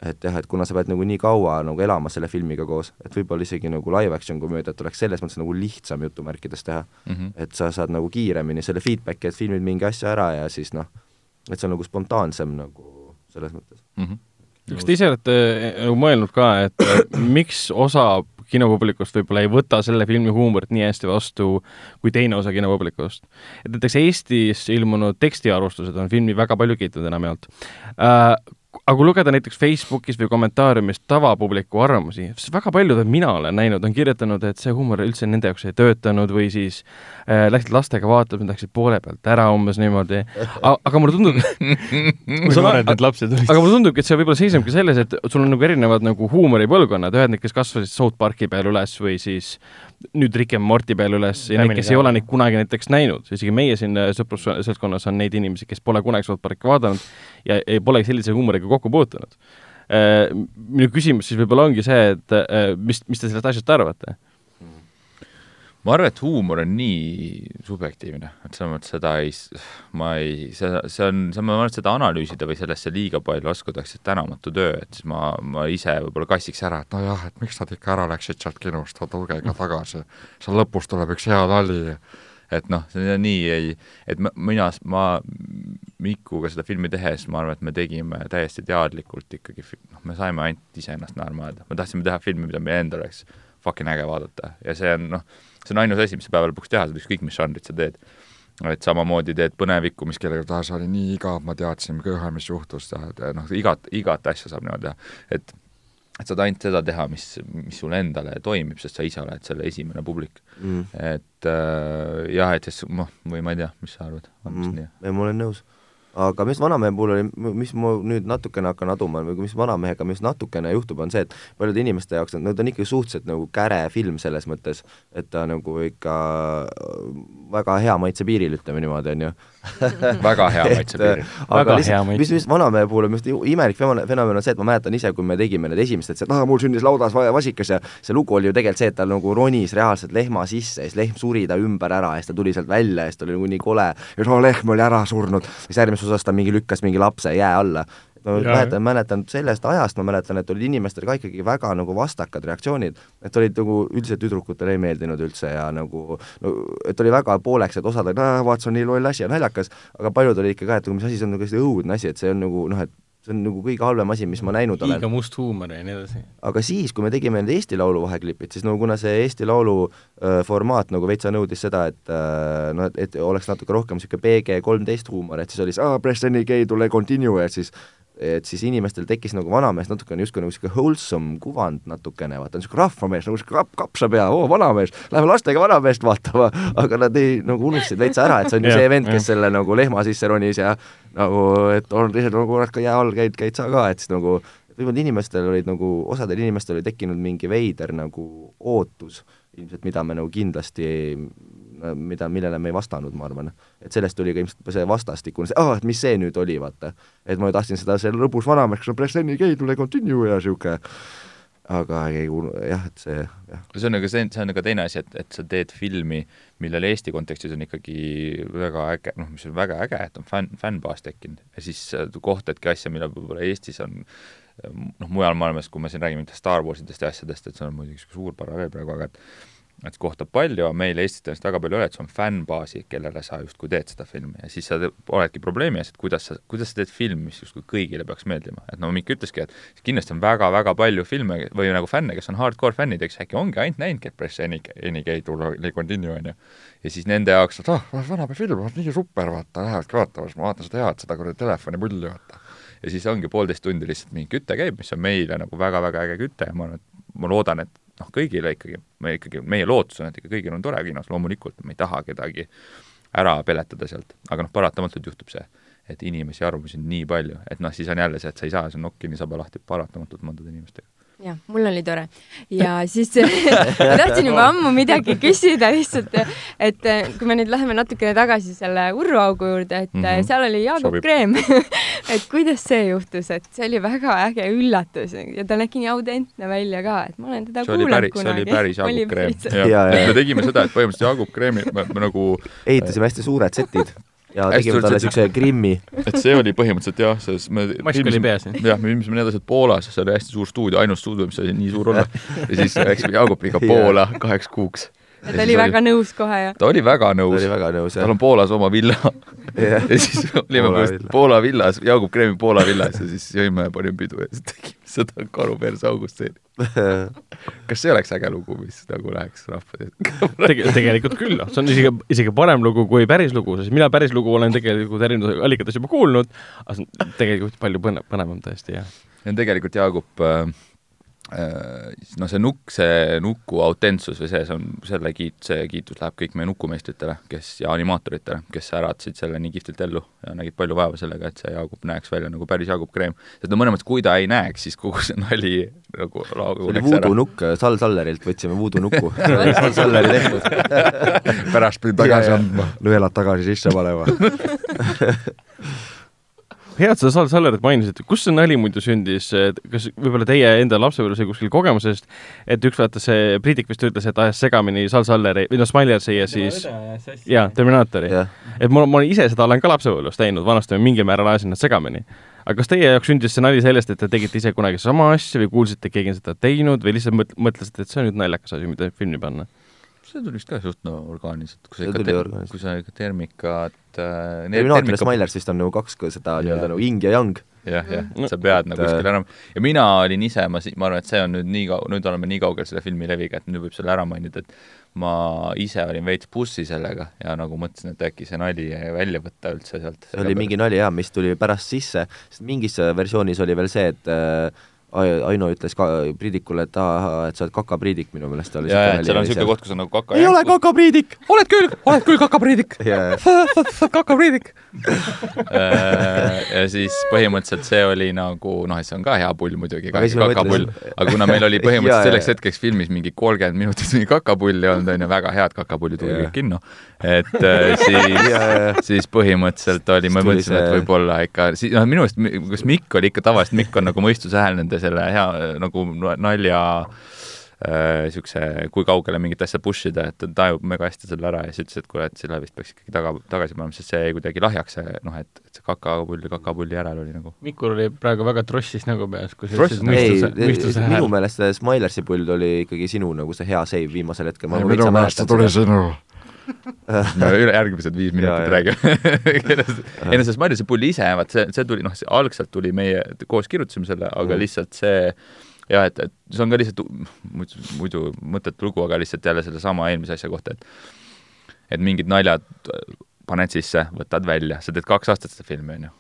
et jah, et kuna sa pead nagu nii kaua nagu elama selle filmiga koos, et võib-olla isegi nagu live action komöödiat oleks selles mõttes nagu lihtsam jutumärkides teha mm. -hmm. et sa saad nagu kiiremini selle feedback'i, et filmid mingi asja ära ja siis noh, et see on nagu spontaansem nagu selles mõttes mm. -hmm kas te ise olete nagu mõelnud ka, et miks osa kinopublikust võib-olla ei võta selle filmi huumorit nii hästi vastu kui teine osa kinopublikust. et näiteks Eestis ilmunud tekstiarvustused on filmi väga palju kiitnud enamjaolt äh, aga kui lugeda näiteks Facebookis või kommentaariumis tavapubliku arvamusi, siis väga paljud, mina olen näinud, on kirjutanud, et see huumor üldse nende jaoks ei töötanud või siis äh, läksid lastega vaatama, läksid poole pealt ära umbes niimoodi. aga mulle tundub (laughs) kui noored need lapsed olid? aga mulle tundubki, et see võib-olla seisnebki selles, et sul on nagu erinevad nagu huumoripõlvkonnad, ühed need, kes kasvasid South Parki peal üles või siis nüüd Rick and Morty peal üles ja neid, kes ei ole neid kunagi näiteks näinud, isegi meie siin äh, sõprusseltskonnas on neid inimesi, kes pole kunagi South Parki vaadanud ja ei polegi sellise huumoriga kokku puutunud. Äh, minu küsimus siis võib-olla ongi see, et äh, mis, mis te sellest asjast arvate? Ma arvan, et huumor on nii subjektiivne, et selles mõttes seda ei, ma ei, see, see on, ma arvan, et seda analüüsida või sellesse liiga palju laskuda, eks see tänamatu töö, et siis ma, ma ise võib-olla kassiks ära, et nojah, et miks nad ikka ära läksid sealt kinost, tulge ikka tagasi. seal lõpus tuleb üks hea nali. et noh, see nii ei, et ma, mina, ma Mikuga seda filmi tehes, ma arvan, et me tegime täiesti teadlikult ikkagi, noh, me saime ainult iseennast naerma ajada, me tahtsime teha filmi, mida meil endal oleks fucking äge vaadata ja see on noh, see on ainus asi, mis sa päeva lõpuks teha saad, ükskõik mis žanrit sa teed. et samamoodi teed põnevikku, mis kellelgi, ah, see oli nii igav, ma teadsin kohe, mis juhtus, noh, igat, igat asja saab niimoodi teha, et et saad ainult seda teha, mis, mis sulle endale toimib, sest sa ise oled selle esimene publik mm.. et äh, jah, et siis noh, või ma ei tea, mis sa arvad, on vist mm. nii? ei, ma olen nõus aga mis vanamehe puhul oli, mis ma nüüd natukene hakkan aduma või mis vanamehega, mis natukene juhtub, on see, et paljude inimeste jaoks, no ta on ikka suhteliselt nagu käre film selles mõttes, et ta nagu ikka väga hea maitse piiril, ütleme niimoodi, on ju (laughs) väga hea maitse piiril. aga lihtsalt, mis, mis vanamehe puhul on minu arust imelik fenomen on see, et ma mäletan ise, kui me tegime need esimesed, et aa, mul sündis laudas vasikas ja see lugu oli ju tegelikult see, et ta nagu ronis reaalselt lehma sisse ja siis lehm suri ta ümber ära ja siis ta tuli sealt välja ja siis ta oli nagu nii kole ja siis lehm oli ära surnud. siis järgmises osas ta mingi lükkas mingi lapse jää alla ma ja, mäletan, mäletan sellest ajast, ma mäletan, et olid inimestel ka ikkagi väga nagu vastakad reaktsioonid, et olid nagu üldiselt tüdrukutele ei meeldinud üldse ja nagu no et oli väga pooleks, et osad olid, vaat see on nii loll asi ja naljakas, aga paljud olid ikka ka, et mis asi, see on nagu hästi õudne asi, et see on nagu noh, et see on nagu kõige halvem asi, mis ma näinud olen. liiga must huumor ja nii edasi. aga siis, kui me tegime need Eesti Laulu vaheklipid, siis no kuna see Eesti Laulu äh, formaat nagu veitsa nõudis seda, et äh, noh, et, et oleks natuke rohkem niisugune PG kolmteist huumor, et siis oli see aa, press any gay, tule continue ja siis et siis inimestel tekkis nagu vanamees natukene justkui nagu niisugune wholesome kuvand natukene, vaata niisugune rahvamees, nagu niisugune kap-, kapsapea, oo vanamees, lähme lastega vanameest vaatama, (laughs) aga nad ei, nagu unustasid veitsa ära, et see on ju see vend, kes selle nagu lehma sisse ronis ja nagu, et on teised nagu ka jää all käid, käid sa ka, et siis nagu võib-olla inimestel olid nagu, osadel inimestel oli tekkinud mingi veider nagu ootus ilmselt, mida me nagu kindlasti mida, millele me ei vastanud, ma arvan. et sellest tuli ka ilmselt see vastastikune, see, et mis see nüüd oli, vaata. et ma tahtsin seda, see lõbus vanamees, gay, tule continue ja niisugune aga ei kuulu, jah, et see, jah. see on nagu see, see on ka teine asi, et, et sa teed filmi, millel Eesti kontekstis on ikkagi väga äge, noh, mis on väga äge, et on fänn, fännbaas tekkinud ja siis kohtadki asja, millel võib-olla Eestis on noh, mujal maailmas, kui me siin räägime Star Warsidest ja asjadest, et see on muidugi suur paralleel praegu, aga et et kohtab palju, meil Eestis tõenäoliselt väga palju ei ole, et sul on fännbaasi, kellele sa justkui teed seda filmi ja siis sa oledki probleemi ees, et kuidas sa, kuidas sa teed filmi, mis justkui kõigile peaks meeldima. et no Mikk ütleski, et kindlasti on väga-väga palju filme või nagu fänne, kes on hardcore fännid, eks äkki ongi ainult näinud Get Press Any, Any Gay Tule Continue, on ju. ja siis nende jaoks, et ah oh,, vanapäeva film, nii super, vaata, lähevadki vaatama, siis ma vaatan seda head, seda kuradi telefonipulli, vaata. ja siis ongi poolteist tundi lihtsalt mingi küte käib, mis on meile nagu väga-väga äge küte ja ma arvan, et ma loodan, et noh, kõigile ikkagi, me ikkagi, meie lootus on, et ikka kõigil on tore kinos, loomulikult me ei taha kedagi ära peletada sealt, aga noh, paratamatult juhtub see, et inimesi, arvamusi on nii palju, et noh, siis on jälle see, et sa ei saa, see nokk kinni saba lahti paratamatult mõndade inimestega jah, mul oli tore. ja (laughs) siis (laughs) ma tahtsin juba ammu midagi küsida lihtsalt, et kui me nüüd läheme natukene tagasi selle Urru augu juurde, et mm -hmm. seal oli Jaagup Kreem (laughs) et kuidas see juhtus, et see oli väga äge üllatus ja ta nägi nii autentne välja ka, et ma olen teda see kuulanud kunagi. see oli päris Jaagup Kreem. me tegime seda, et põhimõtteliselt Jaagup Kreemi me, me nagu ehitasime hästi suured setid ja tegime talle siukse grimmi. et see oli põhimõtteliselt jah, selles me mask oli peas. jah, me viimisime need asjad Poolasse, see oli hästi suur stuudio, ainus stuudio, mis sai nii suur olla. (laughs) ja siis läksime Jaagupiga Poola kaheks kuuks. Ja ta oli väga oli, nõus kohe, jah? ta oli väga nõus. ta oli väga nõus, jah. tal on Poolas oma villa (laughs) ja siis olime Poola, Poola villas, Jaagup Kreemi Poola villas ja siis jõime ja panime pidu ja siis tegime seda karu perse augustseeni (laughs) kas see oleks äge lugu, mis nagu läheks rahva Tege, tegelikult küll, noh, see on isegi, isegi parem lugu kui päris lugu, sest mina päris lugu olen tegelikult erinevates allikates juba kuulnud, aga see on tegelikult palju põnev, põnevam tõesti, jah. see on tegelikult Jaagup äh, Äh, no see nukk, see nuku autentsus või see, see on, selle kiit-, see kiitus läheb kõik meie nukumeistritele, kes, ja animaatoritele, kes äratasid selle nii kihvtilt ellu ja nägid palju vaeva sellega, et see Jaagup näeks välja nagu päris Jaagup Kreem. sest no mõnes mõttes, kui ta ei näeks, siis kogu see nali nagu see oli Voodoo nukk, Sal Sallerilt võtsime Voodoo nuku (laughs) Sal Salleri tehtud. Pärast pidi tagasi andma. nõelad tagasi sisse panema (laughs) hea, et sa Sal Sallerit mainisid, kust see nali muidu sündis, kas võib-olla teie enda lapsepõlves või kuskil kogemusest, et üks vaata see Priidik vist ütles, et ajas segamini Sal Salleri või noh, Smilersi ja siis jaa, Terminaatori yeah.. et ma, ma ise seda olen ka lapsepõlves teinud, vanasti ma mingil määral ajasin nad segamini. aga kas teie jaoks sündis see nali sellest, et te tegite ise kunagi sama asja või kuulsite, et keegi on seda teinud või lihtsalt mõt-, mõtlesite, et see on nüüd naljakas asi, mida filmi panna? See tuli vist ka suht no orgaaniliselt, kui sa ikka, kui sa ikka termikat äh, Terminator ja Smilers vist on nagu kaks seda nii-öelda nagu ing ja yang. jah, jah, sa pead nagu kuskil ära, ja mina olin ise, ma, ma arvan, et see on nüüd nii kau-, nüüd oleme nii kaugel selle filmi leviga, et nüüd võib selle ära mainida, et ma ise olin veits bussi sellega ja nagu mõtlesin, et äkki see nali välja võtta üldse sealt. see oli mingi nali jaa, mis tuli pärast sisse, sest mingis versioonis oli veel see, et äh, Aino ütles ka Priidikule, et aa, et sa oled kakapriidik, minu meelest oli jaa, et seal on niisugune koht, kus on nagu kaka ei ole kakapriidik! oled küll, oled küll kakapriidik! (laughs) Kakapriidik! (laughs) Äh, ja siis põhimõtteliselt see oli nagu noh, et see on ka hea pull muidugi, kakapull, aga kuna meil oli (laughs) põhimõtteliselt selleks hetkeks filmis mingi kolmkümmend minutit mingi kakapulli olnud, on ju, väga head kakapulli tuli kõik kinno, et äh, siis siis põhimõtteliselt oli, ma mõtlesin, et võib-olla ikka, noh, minu arust, kas Mikk oli ikka tavaliselt, Mikk on nagu mõistuse hääl nende selle hea nagu nalja niisuguse äh,, kui kaugele mingit asja push ida, et ta tajub mega hästi selle ära ja siis ütles, et kuule, et selle vist peaks ikkagi taga, tagasi panema, sest see jäi kuidagi lahjaks, see noh, et, et see kakapull ja kakapulli järel oli nagu. Mikul oli praegu väga trossis nägu peas, kui sa ütlesid mõistuse, mõistuse hääl. minu meelest see Smilersi pull oli ikkagi sinu nagu see hea save viimasel hetkel. minu meelest see tuli sinu (laughs) no üle järgmised viis minutit räägime. (laughs) Ei no see Smilersi pull ise, vaat see, see tuli, noh, algselt tuli meie, koos kirjutasime selle, aga mm. lihtsalt see jah, et, et see on ka lihtsalt muidu, muidu mõttetu lugu, aga lihtsalt jälle sellesama eelmise asja kohta, et et mingid naljad paned sisse, võtad välja, sa teed kaks aastat seda filmi, on ju see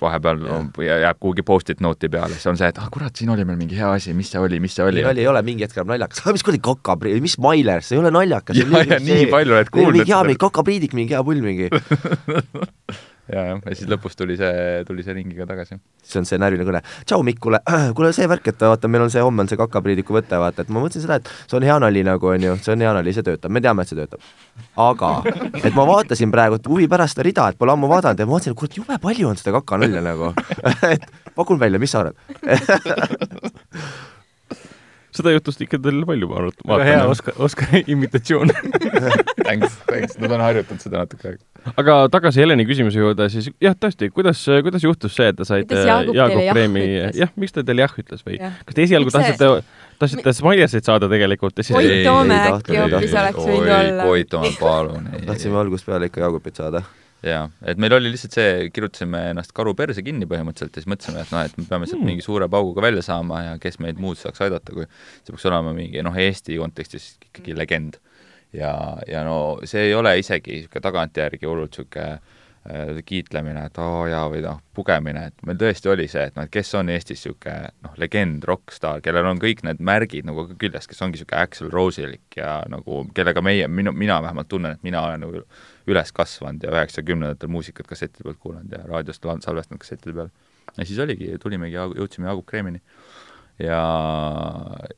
vahepeal ja. jääb kuhugi post-it note'i peale, siis on see, et ah kurat, siin oli meil mingi hea asi, mis see oli, mis see oli? nali ei ole, mingi hetk enam naljakas, mis kuradi kakapriid, mis Mailer, see ei ole naljakas. (laughs) ja, ja nii palju oled kuulnud. mingi hea, mingi kakapriidik, mingi hea pull mingi (laughs) ja, jah, ja siis lõpus tuli see, tuli see ringiga tagasi. siis on see närviline kõne. tšau, Mikk, kuule, (clears throat) kuule see värk, et vaata, meil on see, homme on see kakapriidiku võte, vaata, et ma mõtlesin seda, et see on hea nali nagu, on ju, see on hea nali, see töötab, me teame, et see töötab. aga, et ma vaatasin praegu huvi pärast seda rida, et pole ammu vaadanud ja ma vaatasin, et kurat, jube palju on seda kakanalja nagu. (laughs) Et pakun välja, mis sa arvad (laughs) seda jutust ikka teil palju vaadata. väga hea Oskar, Oskari (laughs) imitatsioon (laughs) Thanks, thanks, nad on harjutanud seda natuke aega. aga tagasi Heleni küsimuse juurde, siis jah, tõesti, kuidas, kuidas juhtus see, et te saite Jaagup Kreemi, jah, miks ta teile jah ütles või ja. kas te esialgu tahtsite, tahtsite Smilesit saada tegelikult ja siis Koit Toome äkki hoopis oleks võinud olla. Koit Toome, palun. tahtsime algusest peale ikka Jaagupit saada jaa, et meil oli lihtsalt see, kirjutasime ennast karu perse kinni põhimõtteliselt ja siis mõtlesime, et noh, et me peame sealt mm. mingi suure pauguga välja saama ja kes meid muud saaks aidata, kui see peaks olema mingi noh, Eesti kontekstis ikkagi legend. ja, ja no see ei ole isegi niisugune tagantjärgi hullult niisugune kiitlemine, et oo jaa, või noh, pugemine, et meil tõesti oli see, et noh, et kes on Eestis niisugune noh, legend, rokkstaar, kellel on kõik need märgid nagu küljes, kes ongi niisugune Axel Roselik ja nagu kellega meie, minu, mina vähemalt tunnen, et mina olen nagu üles kasvanud ja üheksakümnendatel muusikat kasseti pealt kuulanud ja raadiost salvestanud kasseti peal. ja siis oligi, tulimegi, jõudsime Jaagup Kreemini ja,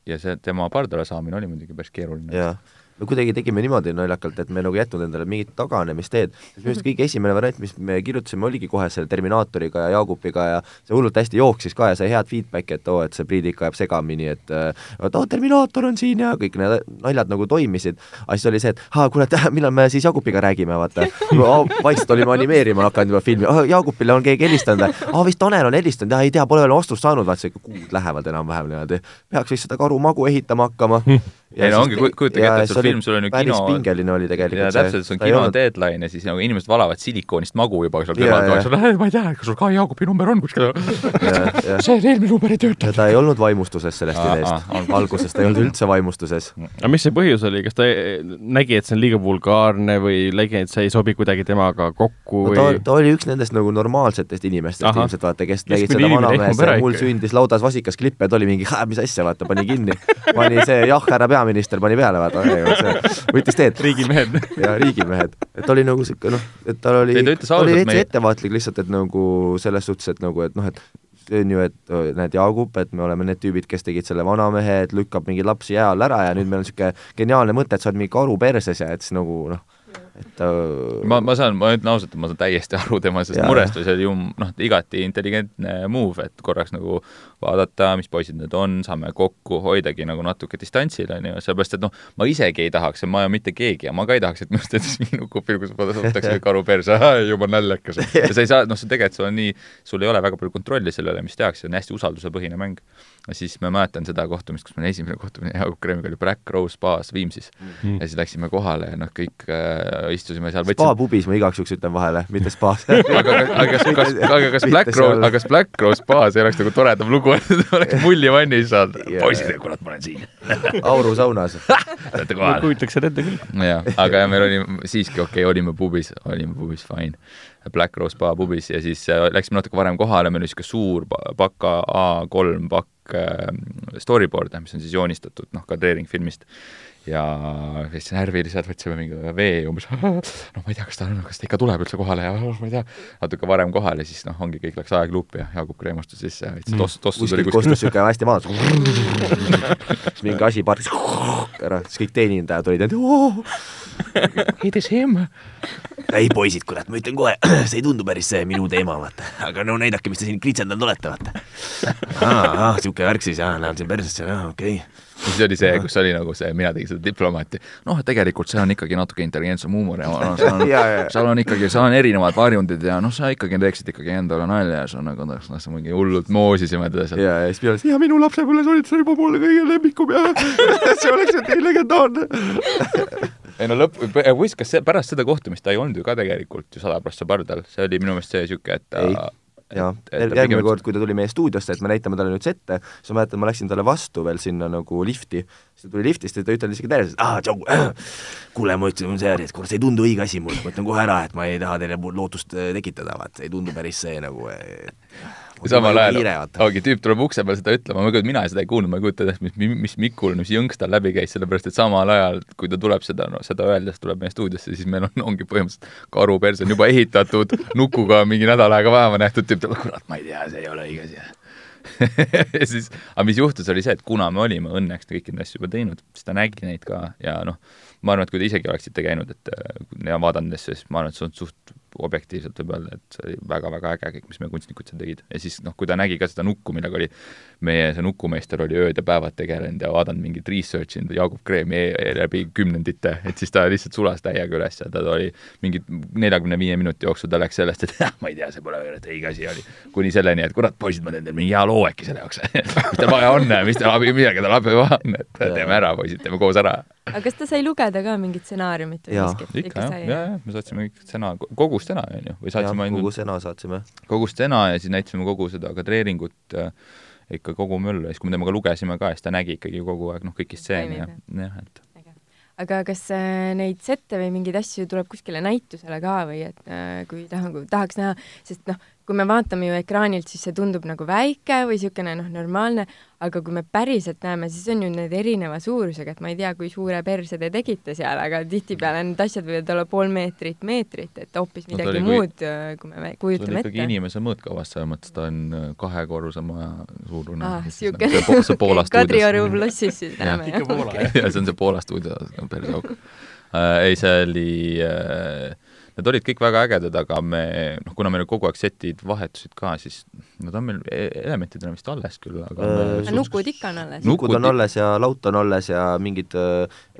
ja see tema pardale saamine oli muidugi päris keeruline. jah me kuidagi tegime niimoodi naljakalt, et me nagu ei jätnud endale mingit taganemisteed, minu arust kõige esimene variant, mis me kirjutasime, oligi kohe selle Terminaatoriga ja Jaagupiga ja see hullult hästi jooksis ka ja sai head feedback'i, et oo, et see Priit ikka ajab segamini, et et oo, Terminaator on siin ja kõik need naljad nagu toimisid, aga siis oli see, et aa, kuule, (laughs) millal me siis Jaagupiga räägime, vaata. (laughs) vaikselt olime animeerima hakanud juba filmi, Jaagupile on keegi helistanud, aa vist Tanel on helistanud, ei tea, pole veel vastust saanud, vaata kuud lähevad enam-vähem niimoodi. peaks vist seda karumagu ehitama hakkama (laughs) ei no ongi, kujutage ette, et see film, sul on ju kino pingeline oli tegelikult ja täpselt, see on kino olnud... deadline ja siis nagu inimesed valavad silikoonist magu juba seal kõrval, ma ei tea, kas sul ka Jaagupi number on kuskil. (laughs) See eelmine number ei tööta. ta ei olnud vaimustuses sellest ideest, alguses ta ei olnud üldse vaimustuses. aga mis see põhjus oli, kas ta nägi, et see on liiga vulgaarne või nägi, et see ei sobi kuidagi temaga kokku või no, ta, ta oli üks nendest nagu normaalsetest inimestest ilmselt, vaata, kes nägid seda vanamees, mul sündis laudas vasikas klipp ja ta oli mingi, mis asja, vaata, pani kinni. (laughs) pani see jah, härra pea peaminister pani peale, vaata, võttis teed. riigimehed. jaa, riigimehed. et ta oli nagu sihuke noh, et tal oli, ta oli veits ettevaatlik lihtsalt, et nagu selles suhtes, et nagu, et noh, et see on ju, et näed, Jaagup, et me oleme need tüübid, kes tegid selle vanamehe, et lükkab mingi lapsi jää all ära ja nüüd meil on niisugune geniaalne mõte, et sa oled mingi karu perses ja et siis nagu noh, ta ma, ma saan, ma ütlen ausalt, et ma saan täiesti aru tema sellest murest või see oli ju noh, igati intelligentne move, et korraks nagu vaadata, mis poisid need on, saame kokku, hoidagi nagu natuke distantsil, on ju, sellepärast et noh, ma isegi ei tahaks ja ma ole mitte keegi ja ma ka ei tahaks, et minust (laughs) nukupilm, kus ma võtaks karu perse, jumala naljakas. ja sa ei saa, noh, sa tegelikult, sul on nii, sul ei ole väga palju kontrolli selle üle, mis tehakse, see on hästi usaldusepõhine mäng. Ja siis ma mäletan seda kohtumist, kus meil esimene kohtumine Jaagup Kreemiga oli Black Rose baas Viimsis mm. ja siis läksime kohale ja noh, kõik äh, istusime seal võtsime... spa pubis ma igaks juhuks ütlen vahele, mitte spaas (laughs) aga, aga kas, kas, aga kas Black Rose, aga kas Black Rose baas ei oleks nagu toredam lugu, et (laughs) oleks mullivannis saanud yeah.. poisid, kurat, ma olen siin (laughs) Auru saunas olete kohal? kujutaks seda ette küll. jah, aga meil oli siiski okei okay,, olime pubis, olime pubis, fine. Black Rose Spa pubis ja siis äh, läksime natuke varem kohale, meil oli niisugune suur paka A3 pakk äh, storyboard'e, mis on siis joonistatud, noh, kadreering filmist ja siis närviliselt võtsime mingi vee umbes, (laughs) noh, ma ei tea, kas ta, kas ta ikka tuleb üldse kohale (laughs) ja ma ei tea, natuke varem kohale, siis noh, ongi, kõik läks aegluupi ja Jaagup kreemustus sisse ja võttis toss, tossu tuli kuskil. kostus niisugune hästi maas. (laughs) mingi asi parkis ära, siis kõik teenindajad olid, et it is him. ei poisid, kurat, ma ütlen kohe, (clears throat) see ei tundu päris see minu teema, vaata. aga no näidake, mis te siin kritsendanud olete, vaata. aa, aa, niisugune värk siis, aa, näen siin persesse, okei okay ja siis oli see, kus oli nagu see, mina tegin seda diplomaati, noh, tegelikult see on ikkagi natuke intelligentsem huumor ja noh, (laughs) seal on seal on ikkagi, seal on erinevad varjundid ja noh, sa ikkagi teeksid ikkagi endale nalja ja see on nagu noh, sa mingi hullult moosisime teda seal. ja, ja siis ütlesin, ja minu lapsepõlves olid sa juba mulle kõige lemmikum ja (laughs) see oleks ju nii legendaarne (laughs) ei no lõpp, võis, kas see, pärast seda kohtumist ta ei olnud ju ka tegelikult ju sada prossa pardal, see oli minu meelest see niisugune, et ta ei jah, järgmine kord, kui ta tuli meie stuudiosse, et me näitame talle nüüd sette, siis ma mäletan, ma läksin talle vastu veel sinna nagu lifti, siis ta tuli liftist ja ta ütles isegi täiesti, et aa, tšau äh,, (clears throat) kuule, ma ütlesin see, et kuule, see ei tundu õige asi mulle, ma ütlen kohe ära, et ma ei taha teile lootust äh, tekitada, vaat see ei tundu päris see nagu et ja samal ajal ongi, tüüp tuleb ukse peal seda ütlema, ma mina seda ei kuulnud, ma ei kujuta ette, mis, mis Mikul, mis jõnks tal läbi käis, sellepärast et samal ajal, kui ta tuleb seda, no seda öeldes tuleb meie stuudiosse, siis meil on, ongi põhimõtteliselt karu perse on juba ehitatud, (laughs) nukuga mingi nädal aega vaeva nähtud, tüüp ütleb, kurat, ma ei tea, see ei ole õige asi. (laughs) Ja siis, aga mis juhtus, oli see, et kuna me olime õnneks kõiki neid asju juba teinud, siis ta nägi neid ka ja noh, ma arvan, et kui te isegi oleksite käinud, et ja vaadanud asju, siis ma arvan, et see on suht objektiivselt võib öelda, et see oli väga-väga äge kõik, mis meie kunstnikud seal tegid. ja siis noh, kui ta nägi ka seda nukku, millega oli, meie see nukumeister oli ööd ja päevad tegelenud ja vaadanud mingit research inud Jaagup Kreemi e e läbi kümnendite, et siis ta lihtsalt sulas täiega üles ja ta oli mingi neljakümne viie minuti jooksul ta läks sellest, et jah, (laughs) ma ei tea, see pole õige asi oli. kuni selleni, et kurat, poisid, ma teen teile mingi hea loo äkki selle jaoks (laughs) mis teil vaja on, mis teil abi, millega teil abi vaja on, et teeme ära, poisid, teeme koos ära. Aga kas ta sai lugeda ka mingit stsenaariumit või miskit? ikka jah, ja, ja me saatsime kõik stsenaar-, kogu stena, on ju, või saatsime ainult kogu stena saatsime. kogu stena ja siis näitasime kogu seda kadreeringut äh, ikka kogu möllu ja siis, kui me temaga lugesime ka, siis ta nägi ikkagi kogu aeg noh, kõiki stseene ja jah, et aga kas äh, neid sette või mingeid asju tuleb kuskile näitusele ka või et äh, kui tahan, tahaks näha, sest noh, kui me vaatame ju ekraanilt, siis see tundub nagu väike või niisugune noh, normaalne, aga kui me päriselt näeme, siis on ju need erineva suurusega, et ma ei tea, kui suure perse te tegite seal, aga tihtipeale need asjad võivad olla pool meetrit, meetrit, et hoopis midagi no, muud, äh, kui me kujutame ette. ikkagi inimese mõõtkavas, selles mõttes ta on äh, kahe korruse maja suurune ah,. niisugune (laughs) Kadrioru plussis siis näeme, (laughs) jah? ja (laughs) see on see Poola stuudio, perseauk äh,. ei, see oli äh, Need olid kõik väga ägedad, aga me, noh, kuna meil kogu aeg setid vahetusid ka, siis nad on meil e-, elementidena vist alles küll, aga äh, nukud ikka on alles? nukud on alles ja laut on alles ja mingid,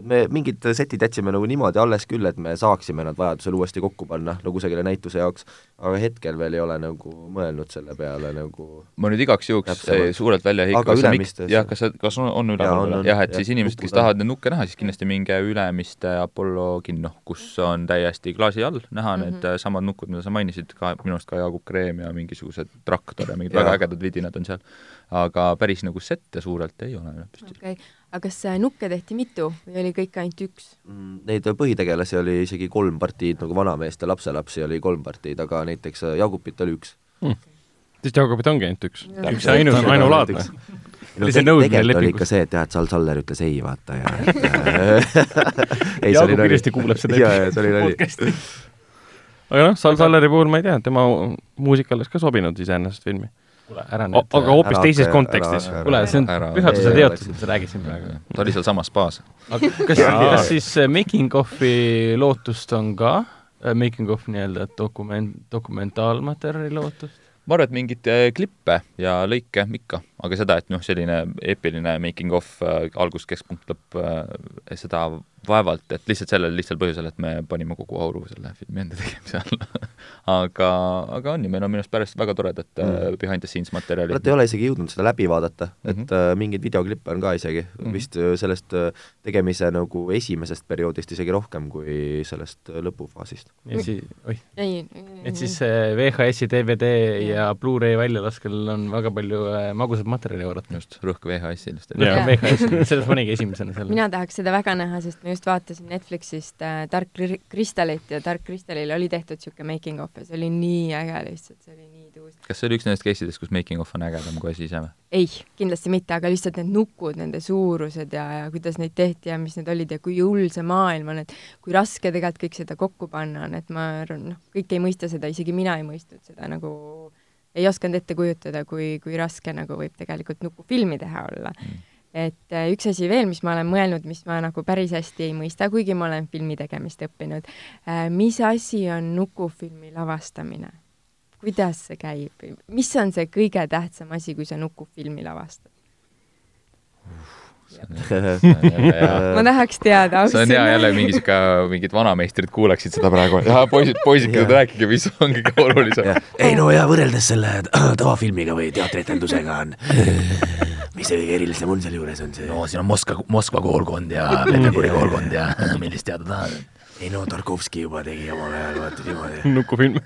me mingid setid jätsime nagu niimoodi alles küll, et me saaksime nad vajadusel uuesti kokku panna nagu kusagile näituse jaoks, aga hetkel veel ei ole nagu mõelnud selle peale nagu ma nüüd igaks juhuks suurelt välja ei aga Ülemistes? jah, kas, kas on, on üleval? jah, et ja, siis inimesed, kes tahavad neid nukke näha, siis kindlasti minge Ülemiste Apollo kinno, kus on täiesti klaasi all näha mm -hmm. need samad nukud, mida sa mainisid, ka minu arust ka Jaagup Kreem ja mingisugused traktor ja mingid ja. väga ägedad vidinad on seal. aga päris nagu sette suurelt ei ole püsti okay.. aga kas äh, nukke tehti mitu või oli kõik ainult üks? Mm,? Neid põhitegelasi oli isegi kolm partiid, nagu vanameeste lapselapsi oli kolm partiid, aga näiteks äh, Jaagupit oli üks. Mm.. sest Jaagupit ongi ainult üks, üks ainus, ainulaadne. No, te tegelikult oli ikka see, et jah, et Sal Saller ütles ei, vaata ja et (laughs) ei, Jaagup kindlasti kuuleb seda podcast'i aga noh, Sal Salleri puhul ma ei tea, tema muusika oleks ka sobinud iseenesest filmi. kuule, ära nüüd aga hoopis teises kontekstis. kuule, see on pühaduse teotus, et sa räägid siin praegu. ta oli sealsamas spaas. aga kas, kas siis äh, Making of'i lootust on ka, äh, Making of nii-öelda dokument, dokumentaalmaterjali lootust? ma arvan, et mingeid äh, klippe ja lõike ikka, aga seda, et noh, selline eepiline making of äh, algus, keskpunkt, lõpp äh,, seda vaevalt, et lihtsalt sellel lihtsal põhjusel, et me panime kogu auru selle filmi enda tegemise alla (laughs) aga, aga on ju, meil on minu arust päris väga toredat äh, mm. behind the scenes materjali. Te ei ole isegi jõudnud seda läbi vaadata, et mm -hmm. mingeid videoklippe on ka isegi mm, -hmm. vist sellest tegemise nagu esimesest perioodist isegi rohkem kui sellest lõpufaasist. ja siis, oih, et siis VHS-i, DVD ja Blu-ray väljalaskel on väga palju magusat materjali oodata. just, rõhk VHS-il just. jaa, VHS, sellest panigi esimesena selle. mina tahaks seda väga näha, sest ma just vaatasin Netflixist äh, Dark Crystallit ja Dark Crystalil oli tehtud niisugune making of ja see oli nii äge lihtsalt, see oli nii tuus. kas see oli üks nendest case idest, kus making of on ägedam kui asi ise või? ei, kindlasti mitte, aga lihtsalt need nukud, nende suurused ja, ja kuidas neid tehti ja mis need olid ja kui hull see maailm on, et kui raske tegelikult kõik seda kokku panna on, et ma arvan, noh, kõik ei mõista seda, isegi mina ei mõistnud seda nagu ei osanud ette kujutada, kui, kui raske nagu võib tegelikult nukufilmi teha olla mm et äh, üks asi veel, mis ma olen mõelnud, mis ma nagu päris hästi ei mõista, kuigi ma olen filmi tegemist õppinud, äh, mis asi on nukufilmi lavastamine? kuidas see käib, mis on see kõige tähtsam asi, kui sa nukufilmi lavastad? (laughs) ma tahaks teada. see on hea jälle mingi sihuke, mingid vanameistrid kuulaksid seda praegu. ja poisid, poisikesed, rääkige, mis on kõige olulisem. ei no ja võrreldes selle (clears throat) tavafilmiga või teatrietendusega on (laughs) mis see kõige erilisem on sealjuures, on see? no siin on Moskva, Moskva koolkond ja (laughs) Peterburi koolkond ja (laughs) millist teada tahad? ei no Tarkovski juba tegi omal ajal, vaata niimoodi. (laughs) nukufilm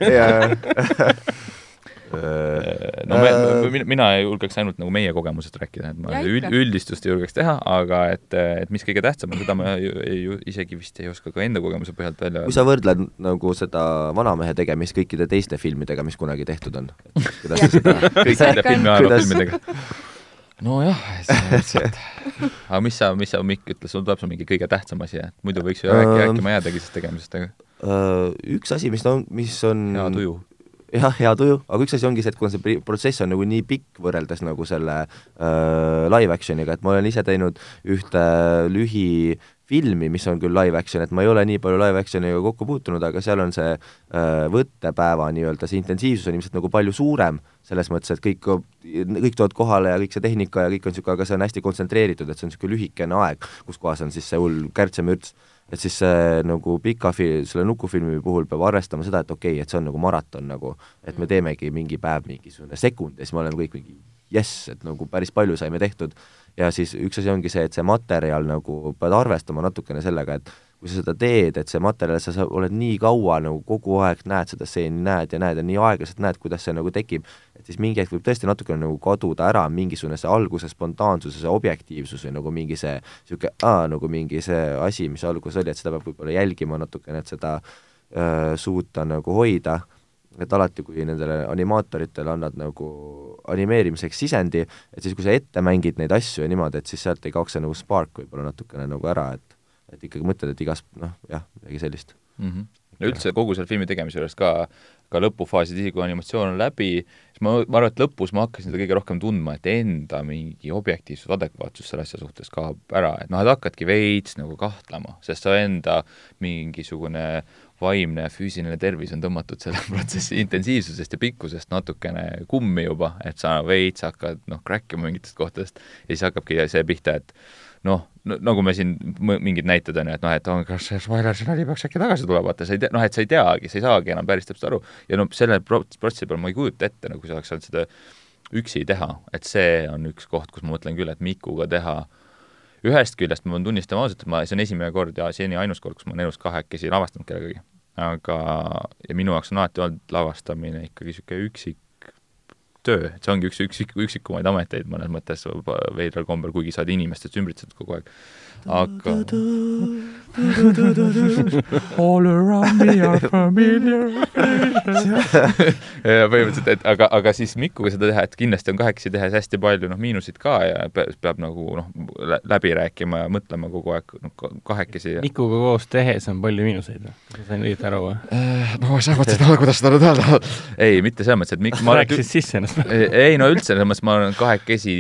no me, mina, mina julgeks ainult nagu meie kogemusest rääkida, et ma üld, üldistust ei julgeks teha, aga et, et mis kõige tähtsam on, seda ma ju, ju isegi vist ei oska ka enda kogemuse põhjalt välja öelda. kui sa võrdled nagu seda Vanamehe tegemist kõikide teiste filmidega, mis kunagi tehtud on, kuidas sa seda kõikide filmi ajaloo filmidega nojah, (laughs) aga mis sa, mis sa, Mikk, ütle, sul tuleb sul mingi kõige tähtsam asi, et muidu võiks ju rääkima, rääkima jäädagi sellest tegemisest, aga üks asi, mis on, mis on hea tuju. jah, hea tuju, aga üks asi ongi see, et kuna see protsess on nagu nii pikk võrreldes nagu selle äh, live action'iga, et ma olen ise teinud ühte lühi filmi, mis on küll live action, et ma ei ole nii palju live action'iga kokku puutunud, aga seal on see äh, võttepäeva nii-öelda, see intensiivsus on ilmselt nagu palju suurem, selles mõttes, et kõik, kõik tulevad kohale ja kõik see tehnika ja kõik on niisugune, aga see on hästi kontsentreeritud, et see on niisugune lühikene aeg, kus kohas on siis see hull kärtsemürts. et siis see nagu pika fi-, selle nukufilmi puhul peab arvestama seda, et okei okay,, et see on nagu maraton nagu, et me teemegi mingi päev mingisugune sekund ja siis me oleme kõik mingi jess, et nagu päris palju saime tehtud ja siis üks asi ongi see, et see materjal nagu, pead arvestama natukene sellega, et kui sa seda teed, et see materjal, sa, oled nii kaua nagu kogu aeg näed seda stseeni, näed ja näed ja nii aeglaselt näed, kuidas see nagu tekib, et siis mingi hetk võib tõesti natukene nagu kaduda ära mingisugune see alguse spontaansus ja see objektiivsus või nagu mingi see niisugune aa, nagu mingi see asi, mis alguses oli, et seda peab võib-olla jälgima natukene, et seda öö, suuta nagu hoida et alati, kui nendele animaatoritele annad nagu animeerimiseks sisendi, et siis, kui sa ette mängid neid asju ja niimoodi, et siis sealt ei kaoks see nagu spark võib-olla natukene nagu ära, et et ikkagi mõtled, et igas noh, jah, midagi sellist mm. -hmm. no üldse kogu selle filmi tegemise juures ka, ka lõpufaasis, isegi kui animatsioon on läbi, siis ma, ma arvan, et lõpus ma hakkasin seda kõige rohkem tundma, et enda mingi objektiivsus, adekvaatsus selle asja suhtes kaob ära, et noh, et hakkadki veits nagu kahtlema, sest sa enda mingisugune vaimne ja füüsiline tervis on tõmmatud selle (laughs) protsessi intensiivsusest ja pikkusest natukene kummi juba, et sa veits hakkad noh, crack ima mingitest kohtadest ja siis hakkabki see pihta, et noh, nagu me siin mingid näited on ju, et noh, et on, kas see spoiler nali peaks äkki tagasi tulema, vaata, sa ei tea, noh, et sa ei teagi, sa ei saagi enam päris täpselt aru. Ja no selle protsessi peal ma ei kujuta ette, nagu sa oleks saanud seda üksi teha, et see on üks koht, kus ma mõtlen küll, et Mikuga teha ühest küljest ma pean tunnistama ausalt, et ma, see on esimene kord ja seni ainus kord, kus ma olen elus kahekesi lavastanud kellegagi. aga, ja minu jaoks on alati olnud lavastamine ikkagi niisugune üksik töö, et see ongi üks üksik, üksikumaid ameteid mõnes mõttes veidral kombel, kuigi sa oled inimestest ümbritsetud kogu aeg. aga All around me are familiar (laughs) põhimõtteliselt, et aga, aga siis Mikuga seda teha, et kindlasti on kahekesi tehes hästi palju noh, miinuseid ka ja peab, peab nagu noh, läbi rääkima ja mõtlema kogu aeg noh, kahekesi ja... Mikuga koos tehes on palju miinuseid või? ma sain õieti aru või? Äh, no sa mõtlesid, kuidas seda nüüd öelda? ei, mitte selles mõttes, et Mikk ma rääkisid sisse ennast ei no üldse, selles mõttes ma olen kahekesi,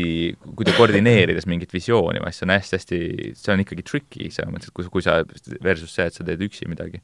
kui te koordineerides mingit visiooni või asja, on hästi-hästi, see on ikkagi tricky selles mõttes, et kui, kui sa versus see, et sa teed üksi midagi.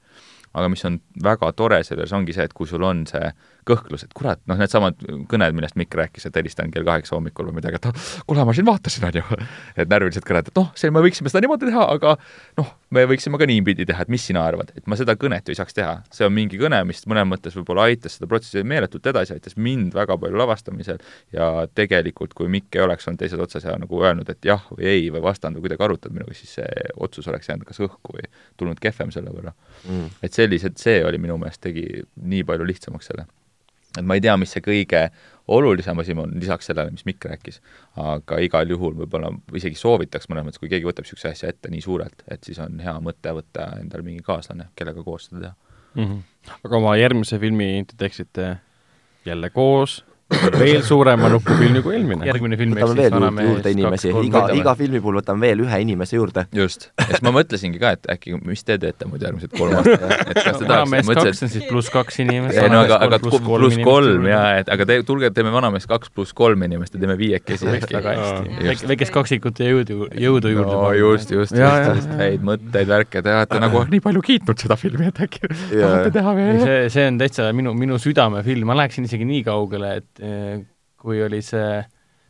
aga mis on väga tore selles, ongi see, et kui sul on see kõhklus, et kurat, noh, needsamad kõned, millest Mikk rääkis, et helistan kell kaheksa hommikul või midagi, et oh, kuule, ma siin vaatasin, on ju, et närvilised kõned, et noh, see, me võiksime seda niimoodi teha, aga noh, me võiksime ka niipidi teha, et mis sina arvad, et ma seda kõnet ju ei saaks teha. see on mingi kõne, mis mõnes mõttes võib-olla aitas seda protsessi meeletult edasi, aitas mind väga palju lavastamisel ja tegelikult, kui Mikk ei oleks olnud teises otsas ja nagu öelnud, et jah või ei või vastanud või kuidagi arutanud minuga, siis see otsus oleks jäänud kas õhku või tulnud kehvem selle võrra. Mm.. et sellised, see oli minu meelest, tegi nii palju lihtsamaks selle et ma ei tea, mis see kõige olulisem asi on, lisaks sellele, mis Mikk rääkis, aga igal juhul võib-olla isegi soovitaks mõnes mõttes, kui keegi võtab niisuguse asja ette nii suurelt, et siis on hea mõte võtta endale mingi kaaslane, kellega koos seda teha mm. -hmm. aga oma järgmise filmi te teeksite jälle koos veel suurema nupufilmi kui eelmine. järgmine film võtame veel juurde, juurde inimesi, iga, iga filmi puhul võtame veel ühe inimese juurde. just, siis ma mõtlesingi ka, et äkki, mis te teete muidu järgmised kolm aastat, et kas te tahaks, mõtlesin, et pluss kaks inimest. ei no aga, aga pluss kolm, ja et aga te, tulge, teeme Vanamees kaks pluss kolm inimest ja teeme viiekesi. väga hästi. väikest kaksikut ja jõudu, jõudu juurde no,. just, just, just, häid mõtteid, värke, te olete nagu (laughs) nii palju kiitnud seda filmi, et äkki tahate teha veel. see, see on täitsa minu, minu südamefilm, ma läheksin isegi nii kaugele, et kui oli see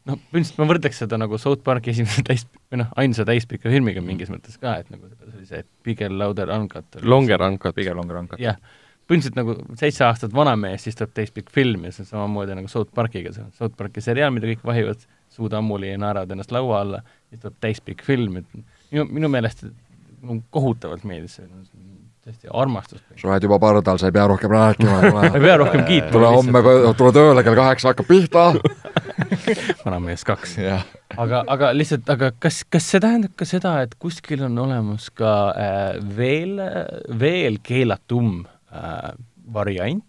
noh, põhimõtteliselt ma võrdleks seda nagu South Parki esimese (laughs) täis, või noh, ainsa täispika filmiga mingis mõttes ka, et nagu see oli see Bigger, Louder, Uncut. Longer Uncut. Bigger, Longer Uncut. jah, põhimõtteliselt nagu seitse aastat vana mees, siis tuleb täispikk film ja see on samamoodi nagu South Parkiga, see on South Parki seriaal, mida kõik vahivad, suud ammuli ja naeravad ennast laua alla, siis tuleb täispikk film, et minu, minu meelest no, kohutavalt meeldis see, tõesti armastust. sa oled juba pardal, sa ei pea rohkem rääkima, tule (laughs) ei pea rohkem kiitma. tule homme, tule tööle, kell kaheksa hakkab pihta (laughs) vanamees kaks. aga, aga lihtsalt, aga kas, kas see tähendab ka seda, et kuskil on olemas ka äh, veel, veel keelatum äh, variant?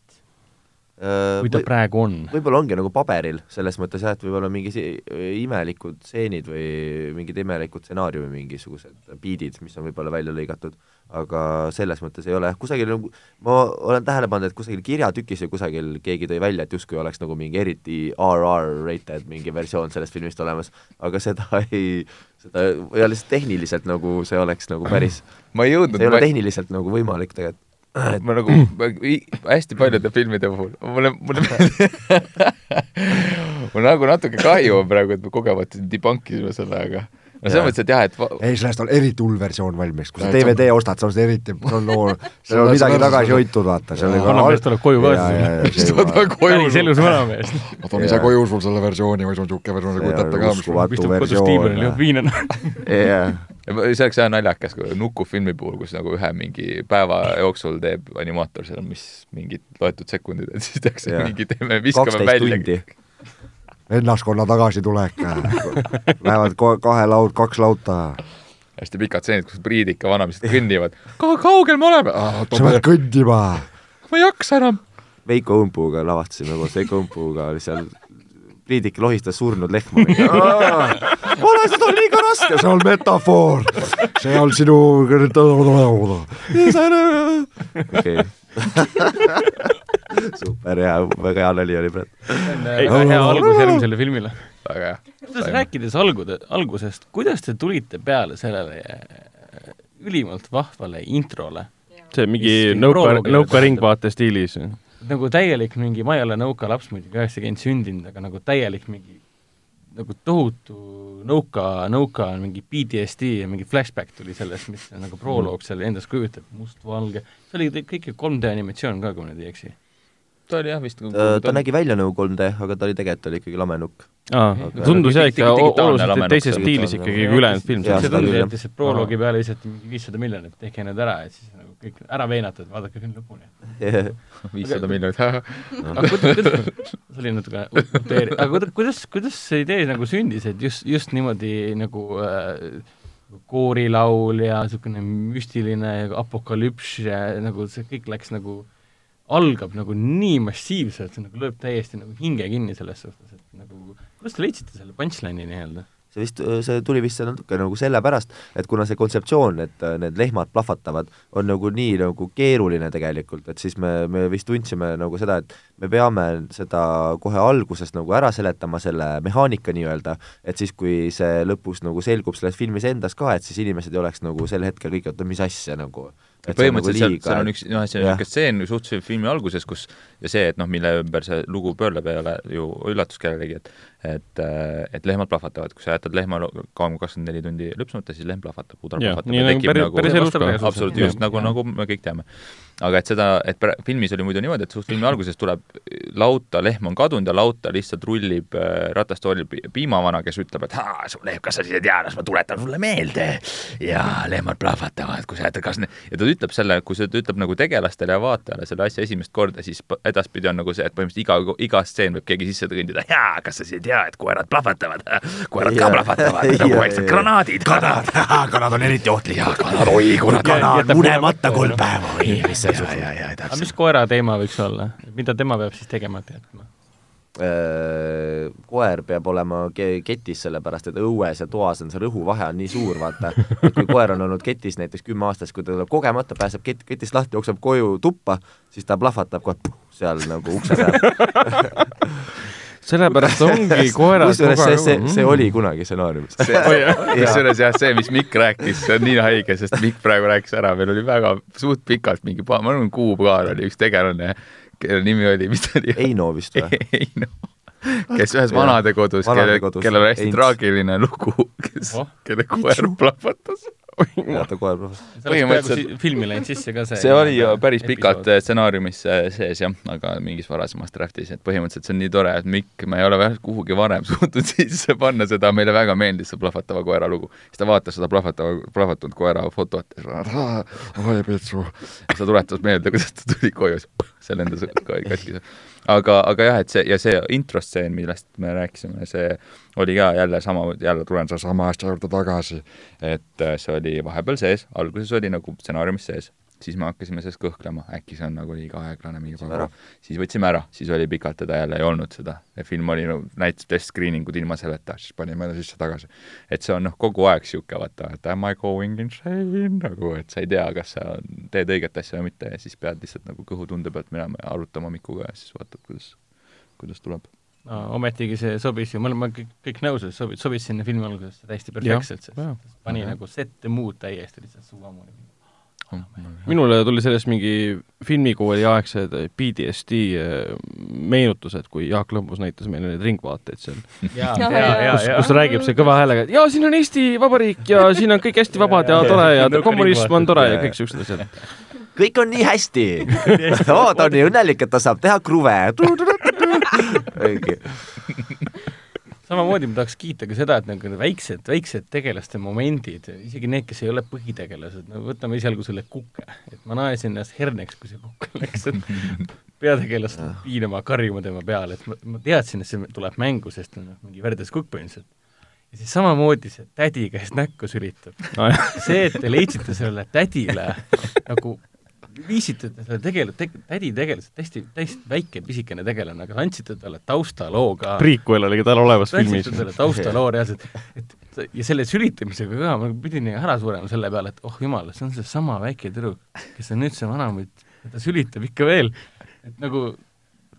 Äh, kui ta või, praegu on? võib-olla ongi nagu paberil, selles mõttes jah, et võib-olla mingi imelikud stseenid või mingid imelikud stsenaariumi mingisugused biidid, mis on võib-olla välja lõigatud, aga selles mõttes ei ole jah, kusagil nagu, ma olen tähele pannud, et kusagil kirjatükis või kusagil keegi tõi välja, et justkui oleks nagu mingi eriti RR rated mingi versioon sellest filmist olemas, aga seda (laughs) ei, seda ei ole lihtsalt tehniliselt nagu see oleks nagu päris ma ei jõudnud see ei ole tehniliselt nagu võimalik tegelikult et ma nagu (clears throat) hästi paljude filmide puhul, mulle, mulle mul (laughs) nagu natuke kahju on praegu, et me kogemata debunkisime selle, aga no selles mõttes, et jah, et ei, sellest on eriti hull versioon valmis, kui sa DVD ostad, see on eriti, see on loo, (laughs) seal on midagi tagasi hoitud, vaata, seal ei vanamees tuleb koju ka siis. (laughs) päris elus vanamees. ma toon ise koju sul selle versiooni või sul on niisugune versioon, kujutad ette ka, mis istub kodus diivanil, joob viina. jah see oleks jah naljakas, kui Nuku filmi puhul, kus nagu ühe mingi päeva jooksul teeb animaator seal, mis mingid loetud sekundid, et (laughs) siis tehakse mingi, teeme, viskame välja. vennaskonna tagasitulek Lähevad kahe laud, kaks lauta hästi pikad stseenid, kus Priit ikka vanamehed kõnnivad. Ka kaugel me oleme ah,? sa pead kõndima. ma ei jaksa enam. Veiko Õmpuga lavastasime koos Veiko Õmpuga seal Priidik lohistas surnud lehma. (laughs) seda liiga raske, see on metafoor. see on sinu. okei. (laughs) super hea, väga hea nali oli praegu. hea algus järgmisele filmile. väga hea. kuidas rääkides algude, algusest, kuidas te tulite peale sellele äh, ülimalt vahvale introle? see mingi nõuka, nõuka ringvaate stiilis nagu täielik mingi, ma ei ole nõuka laps muidugi, üheksakümmend sündinud, aga nagu täielik mingi nagu tohutu nõuka, nõuka mingi PTSD ja mingi flashback tuli sellest, mis nagu proloog seal endast kujutab, mustvalge, see oli kõik 3D animatsioon ka, kui ma nüüd ei eksi. Ta oli jah vist ta, ta nägi välja nagu 3D, aga ta oli tegelikult oli ikkagi lame nukk. tundus jah ikka oluliselt teises stiilis ikkagi kui ülejäänud film. see tundus, et lihtsalt proloogi peale visati mingi viissada miljonit, tehke need ära, et siis nagu kõik ära veenata, et vaadake film lõpuni. (laughs) viissada miljonit, aga kuidas, see oli natuke uteeri-, aga kuidas, kuidas see idee nagu sündis, et just, just niimoodi nagu äh, koorilaul ja niisugune müstiline apokalüps ja nagu see kõik läks nagu algab nagu nii massiivselt, see nagu lööb täiesti nagu hinge kinni selles suhtes, et nagu kuidas te leidsite selle punchline'i nii-öelda? See vist, see tuli vist natuke nagu sellepärast, et kuna see kontseptsioon, et äh, need lehmad plahvatavad, on nagu nii nagu keeruline tegelikult, et siis me, me vist tundsime nagu seda, et me peame seda kohe alguses nagu ära seletama, selle mehaanika nii-öelda, et siis, kui see lõpus nagu selgub selles filmis endas ka, et siis inimesed ei oleks nagu sel hetkel kõik, oota, mis asja nagu põhimõtteliselt nagu seal, seal on üks, noh, see on niisugune stseen suhteliselt filmi alguses, kus ja see, et noh, mille ümber see lugu pöörleb, ei ole ju üllatus kellelegi, et et, et lehmad plahvatavad, kui sa jätad lehma kauem kui kakskümmend neli tundi lüpsmata, siis lehm plahvatab, pudar plahvatab ja tekib päris, nagu päris elus ka. absoluutselt, just nagu, nagu me kõik teame. Aga et seda, et filmis oli muidu niimoodi, et suht filmi alguses tuleb lauta, lehm on kadunud ja lauta lihtsalt rullib äh, ratastoolil piimavana, kes ütleb, et aa, su lehm, kas sa siis ei tea, las ma tuletan sulle meelde ja lehmad plahvatavad, kui sa jätad, kas ne-, ja ta ütleb selle, kui see, ta ütleb nagu tegelastele ja vaatajale selle asja esimest korda, siis edaspidi on nagu see, et põhimõtteliselt iga, iga stseen võib keegi sisse kõndida, jaa, kas sa siis ei tea, et koerad plahvatavad, koerad ka plahvatavad nagu väiksed granaadid. kanad, (laughs) kanad on eriti ohtlikud. kanad, oi kurat. kanad munemata kolm päeva, oi, mis sul. aga mis koera teema võiks olla, mida tema peab siis tegemata jätma? Äh, koer peab olema ketis, sellepärast et õues ja toas on see rõhuvahe on nii suur, vaata. et kui koer on olnud ketis näiteks kümme aastat, kui ta tuleb kogemata, pääseb ket-, ketist lahti, jookseb koju tuppa, siis ta plahvatab kohe seal nagu ukse peal (laughs) sellepärast ongi koerad kusjuures see, see, see oli kunagi stsenaariumis. (laughs) kusjuures jah, see, mis Mikk rääkis, see on nii haige, sest Mikk praegu rääkis ära, meil oli väga suht pikalt mingi, ma arvan, kuupäeval oli üks tegelane kelle nimi oli, mis ta oli? Eino vist või? (laughs) Eino kes ühes vanadekodus, kelle, kellel oli hästi traagiline lugu, kes oh., kelle koer plahvatas vaata koer plahvatas. põhimõtteliselt filmi läinud sisse ka see. see oli ju päris pikalt stsenaariumis sees jah, aga mingis varasemas draftis, et põhimõtteliselt see on nii tore, et Mikk, ma ei ole kuhugi varem (laughs) suutnud sisse panna seda, meile väga meeldis see plahvatava koera lugu. siis ta vaatas seda plahvatava, plahvatunud koera fotot (laughs) ja oi pitsu. see tuletas meelde, kuidas ta tuli koju, (laughs) see lendas kaskis aga, aga jah, et see ja see introstseen, millest me rääkisime, see oli ka jälle sama, jälle tulen selle sama asja juurde tagasi, et äh, see oli vahepeal sees, alguses oli nagu stsenaariumis sees siis me hakkasime sellest kõhklema, äkki see on nagu liiga aeglane mingi paga. siis võtsime ära, siis oli pikalt teda jälle ei olnud seda. film oli no näitas test screening ud ilma selleta, siis panime ta sisse tagasi. et see on noh, kogu aeg niisugune vaata, et am I going insane nagu, et sa ei tea, kas sa teed õiget asja või mitte ja siis pead lihtsalt nagu kõhutunde pealt minema ja arutama Mikuga ja siis vaatad, kuidas, kuidas tuleb no ometigi see sobis ju, me oleme kõik, kõik nõus, et sobis, sobis sinna filmi algusesse täiesti perfektselt, sest pani ja. nagu set mood täiesti lihtsalt suvamuni minule tuli sellest mingi filmikooli aegsed PTSD äh, meenutused, kui Jaak Lõmbus näitas meile neid ringvaateid seal. kus, kus räägib see kõva häälega, et jaa, siin on Eesti Vabariik ja siin on kõik hästi vabad ja tore ja kommunism on tore ja kõik siuksed asjad. kõik on nii hästi (laughs) oo, ta on nii õnnelik, et ta saab teha kruve. (laughs) samamoodi ma tahaks kiita ka seda, et nagu need väiksed, väiksed tegelaste momendid, isegi need, kes ei ole põhitegelased, no võtame esialgu selle kuke, et ma naesin ennast herneks, kui see kukk (laughs) läks, et peategelast piinama, karjuma tema peale, et ma, ma teadsin, et see tuleb mängu, sest noh, mingi verdes kukk põhimõtteliselt. ja siis samamoodi see tädi käest näkku sülitab no,. see, et te leidsite sellele tädile nagu viisite selle tegele- te,, tädi tegeles täiesti, täiesti väike pisikene tegelane, aga andsite talle taustaloo ka. prequel oli tal olemas filmis. andsite talle taustaloo reaalselt, et ja selle sülitamisega ka, ma pidin ära surema selle peale, et oh jumal, see on seesama väike tüdruk, kes on nüüd see vanamutt, ta sülitab ikka veel. et nagu,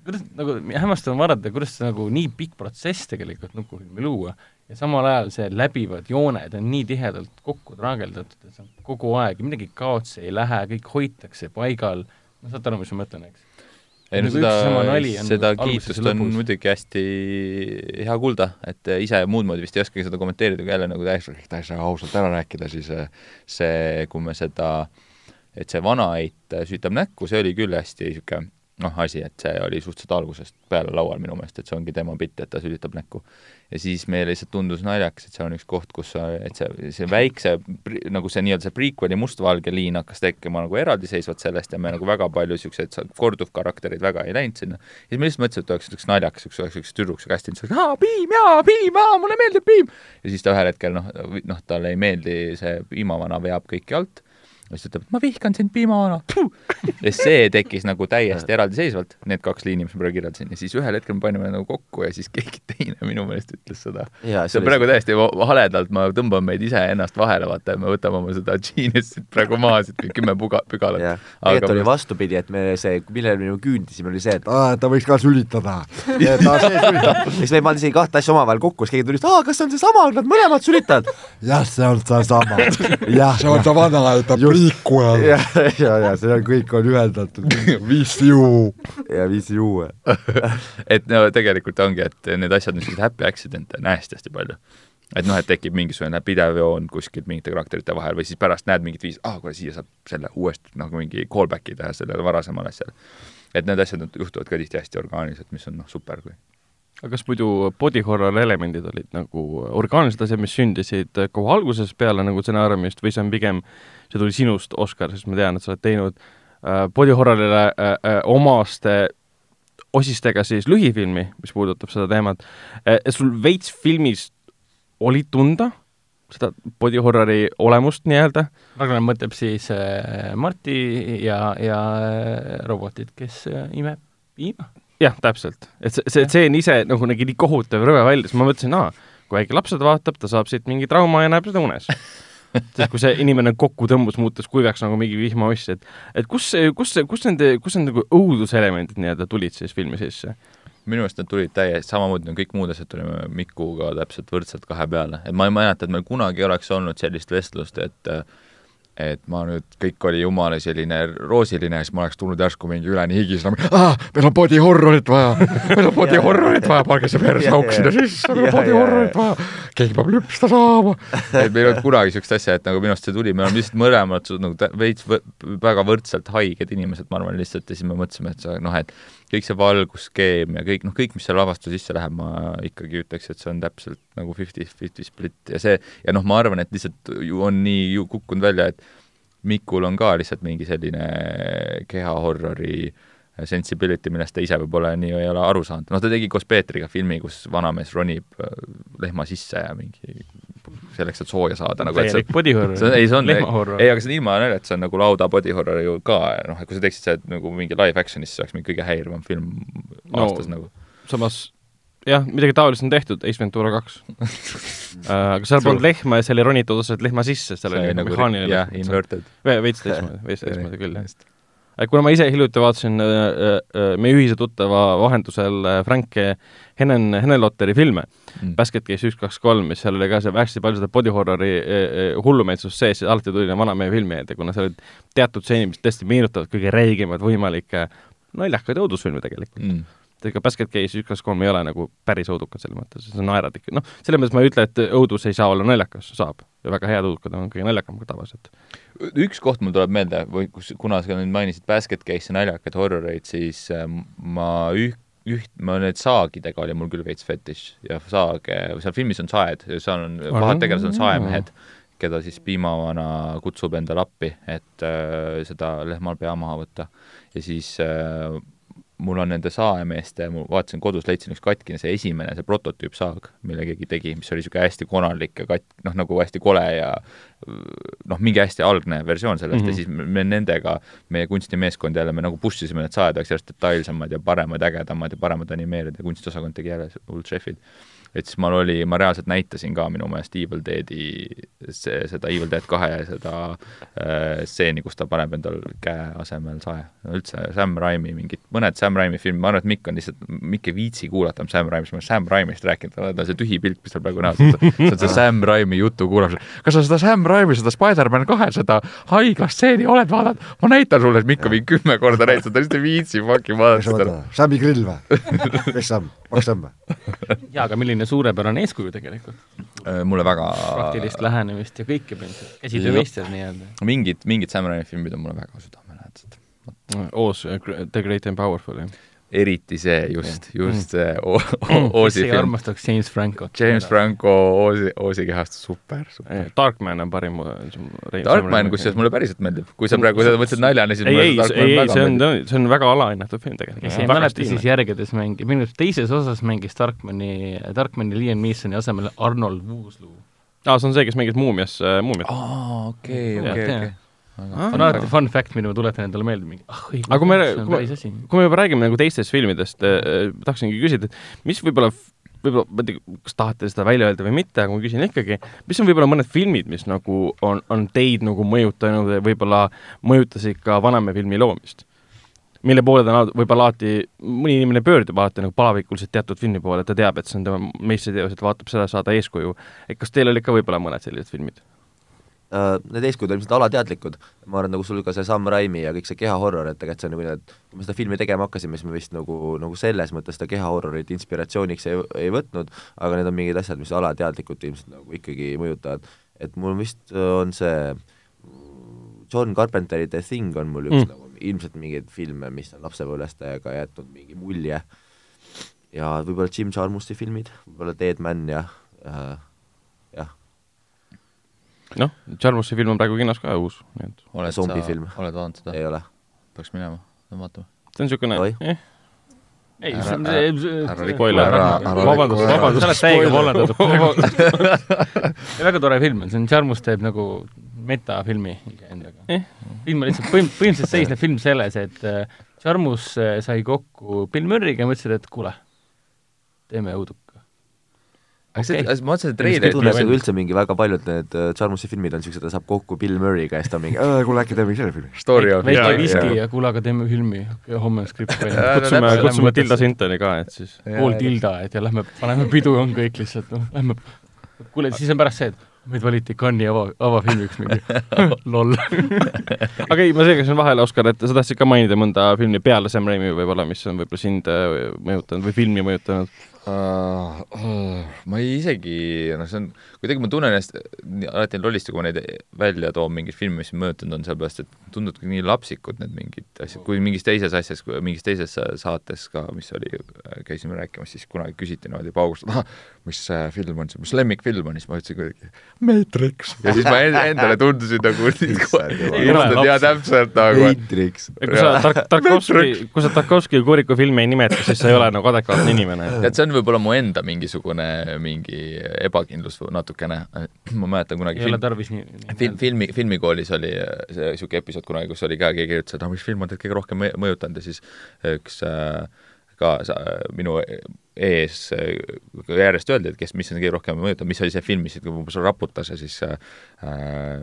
kuidas, nagu hämmastav on vaadata, kuidas see nagu nii pikk protsess tegelikult nukufilmi luua ja samal ajal see läbivad jooned on nii tihedalt kokku traageldatud, et see on kogu aeg, midagi kaotsi ei lähe, kõik hoitakse paigal, no saate aru, mis ma mõtlen, eks? ei no seda, seda kiitust on muidugi hästi hea kuulda, et ise muud moodi vist ei oskagi seda kommenteerida, kui jälle nagu täiesti, täiesti ausalt ära rääkida, siis eh, see, kui me seda, et see vanaeit süütab näkku, see oli küll hästi niisugune noh, asi, et see oli suhteliselt algusest peale laual minu meelest, et see ongi tema bitt, et ta sülitab näkku. Ja siis meile lihtsalt tundus naljakas, et see on üks koht, kus sa, et see, see väikse, nagu see nii-öelda see prequel'i mustvalge liin hakkas tekkima nagu eraldiseisvalt sellest ja me nagu väga palju niisuguseid korduvkaraktereid väga ei läinud sinna. ja siis me lihtsalt mõtlesime, et oleks üks naljakas, üks oleks üks tüdruk, see kästi ütles, aa, piim, jaa, piim, aa, mulle meeldib piim. ja siis ta ühel hetkel noh, noh, talle ei meeldi see piimavana veab kõiki alt ja siis ta ütleb, ma vihkan sind, piimavana. ja see tekkis nagu täiesti eraldiseisvalt, need kaks liini, mis ma praegu kirjeldasin, ja siis ühel hetkel me panime nagu kokku ja siis keegi teine minu meelest ütles seda. see on praegu täiesti haledalt, ma tõmban meid iseennast vahele, vaata, me võtame oma seda genius'it praegu maha, siit kümme puga, pügalat. tegelikult oli vastupidi, et me see, millele me küündisime, oli see, et aa, ta võiks ka sülitada. (laughs) ta see sülitab. siis me ei pannud isegi kahte asja omavahel kokku, siis keegi tuli, aa, kas see on seesama, nad mõlemad sülitavad. jah, see on seesama. (laughs) jah, see on see vana, ta prequel. ja, ja, ja see on, kõik on ühendatud (laughs) VCU. ja VCU (laughs) et no tegelikult ongi, et need asjad on sellised happy accident'e on hästi-hästi palju. et noh, et tekib mingisugune pidev joon kuskilt mingite karakterite vahel või siis pärast näed mingit viisi, aa, kuule, siia saab selle uuesti nagu mingi callback'i teha sellele varasemale asjale. et need asjad juhtuvad ka tihti hästi orgaaniliselt, mis on noh, super, kui aga kas muidu body horror elemendid olid nagu orgaanilised asjad, mis sündisid kohe algusest peale nagu stsenaariumist või see on pigem, see tuli sinust, Oskar, sest ma tean, et sa oled teinud äh, body horrorile äh, äh, omaste osistega siis lühifilmi, mis puudutab seda teemat äh,. sul veits filmis oli tunda seda body horrori olemust nii-öelda? Ragnar mõtleb siis äh, Marti ja, ja äh, robotid, kes äh, imeb piima jah, täpselt. et see, see tseen ise nagu nägi nii kohutav rõve välja, siis ma mõtlesin, aa, kui väike laps seda vaatab, ta saab siit mingi trauma ja näeb seda unes (laughs) sest kui see inimene kokku tõmbus, muutus kuivaks nagu mingi vihmaoss, et et kus, kus, kus nende, kus need nagu õuduselemendid nii-öelda tulid siis filmi sisse? minu arust need tulid täiesti samamoodi nagu kõik muud asjad tulime Mikuga täpselt võrdselt kahe peale, et ma ei mäleta, et meil kunagi oleks olnud sellist vestlust, et äh, et ma nüüd, kõik oli jumala selline roosiline siis ma oleks tulnud järsku mingi üleni higisena, ah, meil on body horrorit vaja, meil on (laughs) body horrorit vaja, pange see persauk (laughs) sinna sisse, meil on body horrorit vaja, keegi peab lüpsta saama. (laughs) et meil ei olnud kunagi niisugust asja, et nagu minu arust see tuli, me oleme lihtsalt mõlemad nagu veits väga võrdselt haiged inimesed, ma arvan lihtsalt, ja siis me mõtlesime, et see noh, et kõik see valgusskeem ja kõik, noh, kõik, mis selle lavastuse sisse läheb, ma ikkagi ütleks, et see on täpselt nagu fifty-fifty split ja see, ja noh, ma arvan, et lihtsalt ju on nii ju kukkunud välja, et Mikul on ka lihtsalt mingi selline kehahorrori sensibility, millest ta ise võib-olla nii ei ole aru saanud. noh, ta tegi koos Peetriga filmi, kus vanamees ronib äh, lehma sisse ja mingi selleks, et sooja saada nagu, et see body horror. ei, see on, ei, aga see on ilma naljata, see on nagu lauda body horror ju ka, noh, et kui sa teeksid see nagu mingi live action'is, siis see oleks mingi kõige häirivam film no, aastas nagu. samas jah, midagi taolist on tehtud, Ace Ventura kaks uh, (laughs) aga seal polnud lehma ja seal ei ronitud otseselt lehma sisse, seal oli nagu mehaaniline. jah, inverted. veits teistmoodi, veits (laughs) teistmoodi küll, jah kuna ma ise hiljuti vaatasin äh, äh, meie ühise tuttava vahendusel äh, Frank Henen, Henelotteri filme mm., Basket Case üks, kaks, kolm, mis seal oli ka see hästi palju seda body horror'i hullumeelsust sees ja alati tuli vanamehe filmi ette, kuna seal olid teatud stseenid, mis tõesti meenutavad kõige räigemad võimalikke naljakaid õudusfilme tegelikult mm ega Basket Case üks, kaks, kolm ei ole nagu päris õudukad selles mõttes, sa naerad ikka, noh, selles mõttes ma ei ütle, et õudus ei saa olla naljakas, saab. Ja väga head õudukad on kõige naljakam kui tavaliselt üks koht mul tuleb meelde või kus, kuna sa nüüd mainisid Basket Case'i naljakaid horroreid, siis äh, ma üh-, üht, ma need saagidega oli mul küll veits fetiš ja saage, seal filmis on saed, seal on, pahad tegelased on saemehed, keda siis piimavana kutsub endale appi, et äh, seda lehmal pea maha võtta. ja siis äh, mul on nende saemeeste, ma vaatasin kodus, leidsin üks katkine, see esimene, see prototüüpsaag, mille keegi tegi, mis oli niisugune hästi konarlik ja kat-, noh, nagu hästi kole ja noh, mingi hästi algne versioon sellest mm -hmm. ja siis me nendega, meie kunstimeeskond jälle, me nagu push isime need saed, oleks järjest detailsemad ja paremad, ägedamad ja paremad animeerijad ja kunstiosakond tegi jälle hullult šefid et siis mul oli, ma reaalselt näitasin ka minu meelest Evil Deadi, see, seda Evil Dead kahe seda äh, stseeni, kus ta paneb endal käe asemel sae. no üldse Sam Raimi mingid, mõned Sam Raimi filmid, ma arvan, et Mikk on lihtsalt, Mikk ei viitsi kuulata Sam Raimist, ma olen Sam Raimist rääkinud, tal on see tühi pilt, mis tal praegu näos on, see on see (laughs) Sam Raimi jutu kuulamine. kas sa seda Sam Raimi, seda Spider-man kahe, seda haigla-stseeni oled vaadanud? ma näitan sulle, et Mikk on mingi kümme korda näinud, ta lihtsalt ei viitsi fucking vaadata seda. Sami grill või? (laughs) kes Sam? Max Tamm või? jaa, aga milline suurepärane eeskuju tegelikult. Äh, mulle väga praktilist lähenemist ja kõike põhimõtteliselt, käsitöömeister nii-öelda. mingid, mingid Sam Raimi filmid on mulle väga südamelähedased. Oos, The Great and Powerful, jah eriti see just, just see (laughs) mm. Oosi film. armastaks James Franco. James Franco Oosi, Oosi kehast, super, super. Darkman on parim. Darkman, kusjuures mulle päriselt meeldib, kui sa praegu seda mõtlesid naljana, siis ei, ei, ei, ei, see on, see on väga alahinnatud film tegelikult. kes ei mäleta, siis järgedes mängib, minu arust teises osas mängis Darkmani, Darkmani Liam Neesoni asemel Arnold Wooslow. aa, see on see, kes mängis Muumias, Muumiat. aa, okei, okei, okei Ah, on alati fun fact, mida ma tuletan endale meelde, mingi ah õigus, aga kui me, kui me, kui me juba räägime nagu teistest filmidest äh,, tahaksingi küsida, et mis võib-olla võib-olla, ma ei tea, kas tahate seda välja öelda või mitte, aga ma küsin ikkagi, mis on võib-olla mõned filmid, mis nagu on, on teid nagu mõjutanud ja võib-olla mõjutasid ka vanema filmi loomist? mille poole ta võib-olla alati, mõni inimene pöördub alati nagu palavikuliselt teatud filmi poole, ta teab, et see on tema meistriteos, et vaatab seda, saada eeskuju. et kas teil olid ka võib-olla mõned sellised filmid? Uh, need eeskujud on ilmselt alateadlikud, ma arvan, nagu sul ka see Sam Raimi ja kõik see kehahorror, et tegelikult see on nagu need, kui me seda filmi tegema hakkasime, siis me vist nagu, nagu selles mõttes seda kehahorrorit inspiratsiooniks ei, ei võtnud, aga need on mingid asjad, mis alateadlikult ilmselt nagu ikkagi mõjutavad. et mul vist on see John Carpenteri The Thing on mul üks mm. nagu ilmselt mingeid filme, mis on lapsepõlvest täiega jätnud mingi mulje ja võib-olla Jim Jarmusi filmid, võib-olla Dead Man ja äh, noh, Jarmusi film on praegu kinos ka uus, nii et oled zombifilm. oled vaadanud seda? ei ole. peaks minema, vaatama. see on niisugune eh. ei, see on see spoiler, vabandust, vabandust, sa oled täiega vollendatud. (laughs) väga tore film on, see on, Jarmus teeb nagu metafilmi iseendaga eh.. film on lihtsalt põhim-, põhimõtteliselt seisneb film selles, et Jarmus äh, sai kokku Bill Murray'ga ja mõtlesid, et kuule, teeme õuduka okay.. ma mõtlesin, et treiler tunneb nagu üldse mingi väga paljud need uh, Jarmusi filmid on siuksed, ta saab kokku Bill Murray'ga ja siis ta on mingi kuule, äkki teeme selle filmi. Story of väike viski ja kuule, aga teeme filmi ja homme on skript (laughs) valmis. kutsume, kutsume Tilda Sintoni ka, et siis. pool Tilda, et ja lähme, paneme pidu on kõik lihtsalt, noh, lähme. kuule, siis on pärast see, et meid valiti Cannes'i ava, avafilmiks mingi. (laughs) Loll (laughs) aga ei, ma seega siin vahele, Oskar, et sa tahtsid ka mainida mõnda filmi peale Sam Raimi võib-olla, mis on võib-olla sind äh, mõjutanud või filmi mõjutanud uh,? Uh, ma ei isegi, noh, see on, kuidagi ma tunnen ennast alati lollist, kui ma neid välja toon, mingeid filme, mis mõjutanud on, sellepärast et tunduvad nii lapsikud need mingid asjad, kui mingis teises asjas, mingis teises saates ka, mis oli, käisime rääkimas, siis kunagi küsiti niimoodi paugust, mis film on see, mis lemmikfilm on, siis ma ütlesin kuidagi Matrix. ja siis ma endale tundusin nagu (laughs) ilusalt ja täpselt nagu. Matrix. kui sa Tark-, Tarkovski, kui sa Tarkovski ja Kuriku filmi ei nimeta, siis sa ei ole nagu adekvaatne inimene. tead, see on võib-olla mu enda mingisugune mingi ebakindlus natukene, ma mäletan kunagi ei film, ole tarvis nii, film, filmi, filmikoolis oli see niisugune episood kunagi, kus oli ka, keegi ütles, et noh, mis film on teid kõige rohkem mõjutanud ja siis üks äh, ka sa, minu ees järjest öeldi, et kes, mis on kõige rohkem mõjutanud, mis oli see film, mis umbes raputas ja siis äh,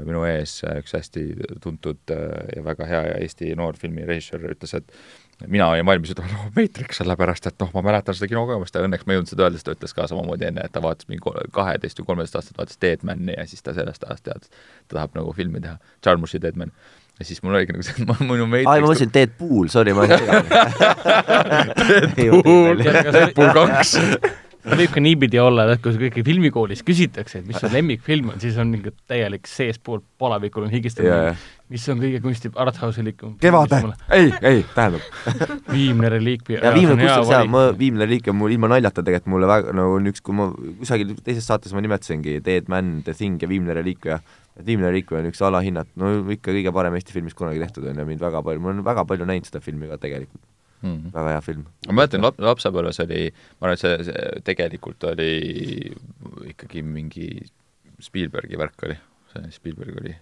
minu ees üks hästi tuntud äh, ja väga hea Eesti noor filmirežissöör ütles, et mina olin valmis ütlema, noh, Matrix, sellepärast et noh, ma mäletan seda kinokogemust õnneks ma ei jõudnud seda öelda, sest ta ütles ka samamoodi enne, et ta vaatas mingi kaheteist või kolmeteist aastat vaatas Deadmani ja siis ta sellest ajast teadis, ta tahab nagu filmi teha, Jarmusi Deadman ja siis mul oligi nagu see, et ma, minu Matrix aa, ma mõtlesin Deadpool, sorry, ma ei Deadpool, Deadpool kaks võib ka niipidi olla, et kui ikkagi filmikoolis küsitakse, et mis su lemmikfilm on, siis on mingi täielik seespool palavikul on higistamine yeah., mis on kõige kunsti arthauselikum. Kevade, ei, ei, tähendab viimne reliikvia. ja viimne kusjuures jaa, ma, viimne reliikvia mul ilma naljata tegelikult mulle väga, nagu on üks, kui ma kusagil teises saates ma nimetasingi Dead Man, The Thing ja Viimne reliikvia, et Viimne reliikvia on üks alahinnat, no ikka kõige parem Eesti film, mis kunagi tehtud on ja mind väga palju, ma olen väga palju näinud seda filmi ka tegelikult mm. -hmm. väga hea film. ma mäletan, lap-, lapsepõlves oli, ma arvan, et see, see tegelikult oli ikkagi mingi Spielbergi värk oli see Spielberg oli,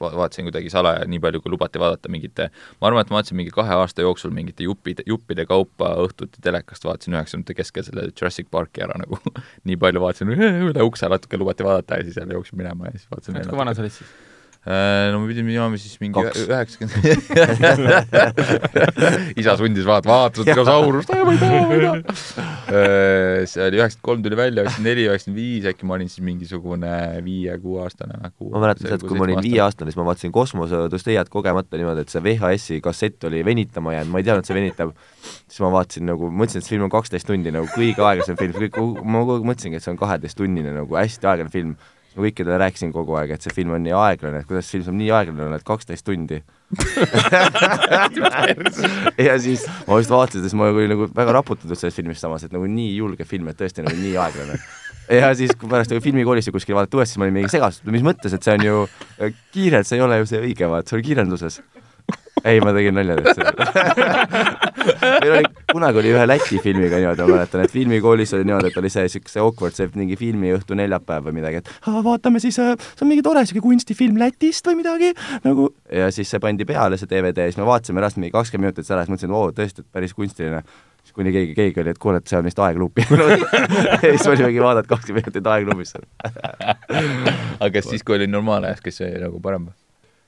vaatasin kuidagi salaja nii palju, kui lubati vaadata mingite, ma arvan, et ma vaatasin mingi kahe aasta jooksul mingite juppide, juppide kaupa õhtuti telekast, vaatasin üheksakümnendate keskel selle Jurassic Parki ära nagu (laughs) nii palju vaatasin, üle ukse natuke lubati vaadata ja siis jälle jooksin minema ja siis vaatasin kui vana sa olid siis? Äh, no me pidime minema siis mingi üheksakümmend (laughs) isa sundis vaata seda dinosaurust, ma ei taha, ma ei taha. Äh, see oli üheksakümmend kolm tuli välja, üheksakümmend neli, üheksakümmend viis, äkki ma olin siis mingisugune viie-kuueaastane. ma mäletan seda, et kui ma olin viieaastane, siis ma vaatasin Kosmoseodüsteiat kogemata niimoodi, et see VHS-i kassett oli venitama jäänud, ma ei teadnud, et see venitab. siis ma vaatasin nagu, mõtlesin, et see film on kaksteist tundi nagu kõige aeglasem film, kõik, ma kogu aeg mõtlesingi, et see on kaheteisttunnine nagu hästi aeglane film kõikidele rääkisin kogu aeg, et see film on nii aeglane, et kuidas see film saab nii aeglane olla, et kaksteist tundi. (laughs) Ja siis ma just vaatasin, siis ma olin nagu väga raputatud sellest filmist samas, et nagu nii julge film, et tõesti nagu nii aeglane. ja siis, kui pärast nagu filmikoolis kuskil vaadati uuesti, siis ma olin mingi segaduses, mis mõttes, et see on ju kiire, et see ei ole ju see õige, vaat see oli kiirenduses ei, ma tegin nalja teist (laughs) meil oli, kunagi oli ühe Läti filmiga niimoodi, ma mäletan, et filmikoolis oli niimoodi, et oli see siukse awkward, see mingi filmiõhtu neljapäev või midagi, et vaatame siis, äh, see on mingi tore siuke kunstifilm Lätist või midagi nagu ja siis see pandi peale, see DVD siis me vaatasime pärast mingi kakskümmend minutit ära, siis mõtlesin, et oo, tõesti, et päris kunstiline. Siis kuni keegi, keegi oli, et kuule, et see on vist aegluupi (laughs) siis olimegi vaadata kakskümmend minutit aegluubis aga kas siis, kui oli normaalne ajas, kas see oli nagu parem või?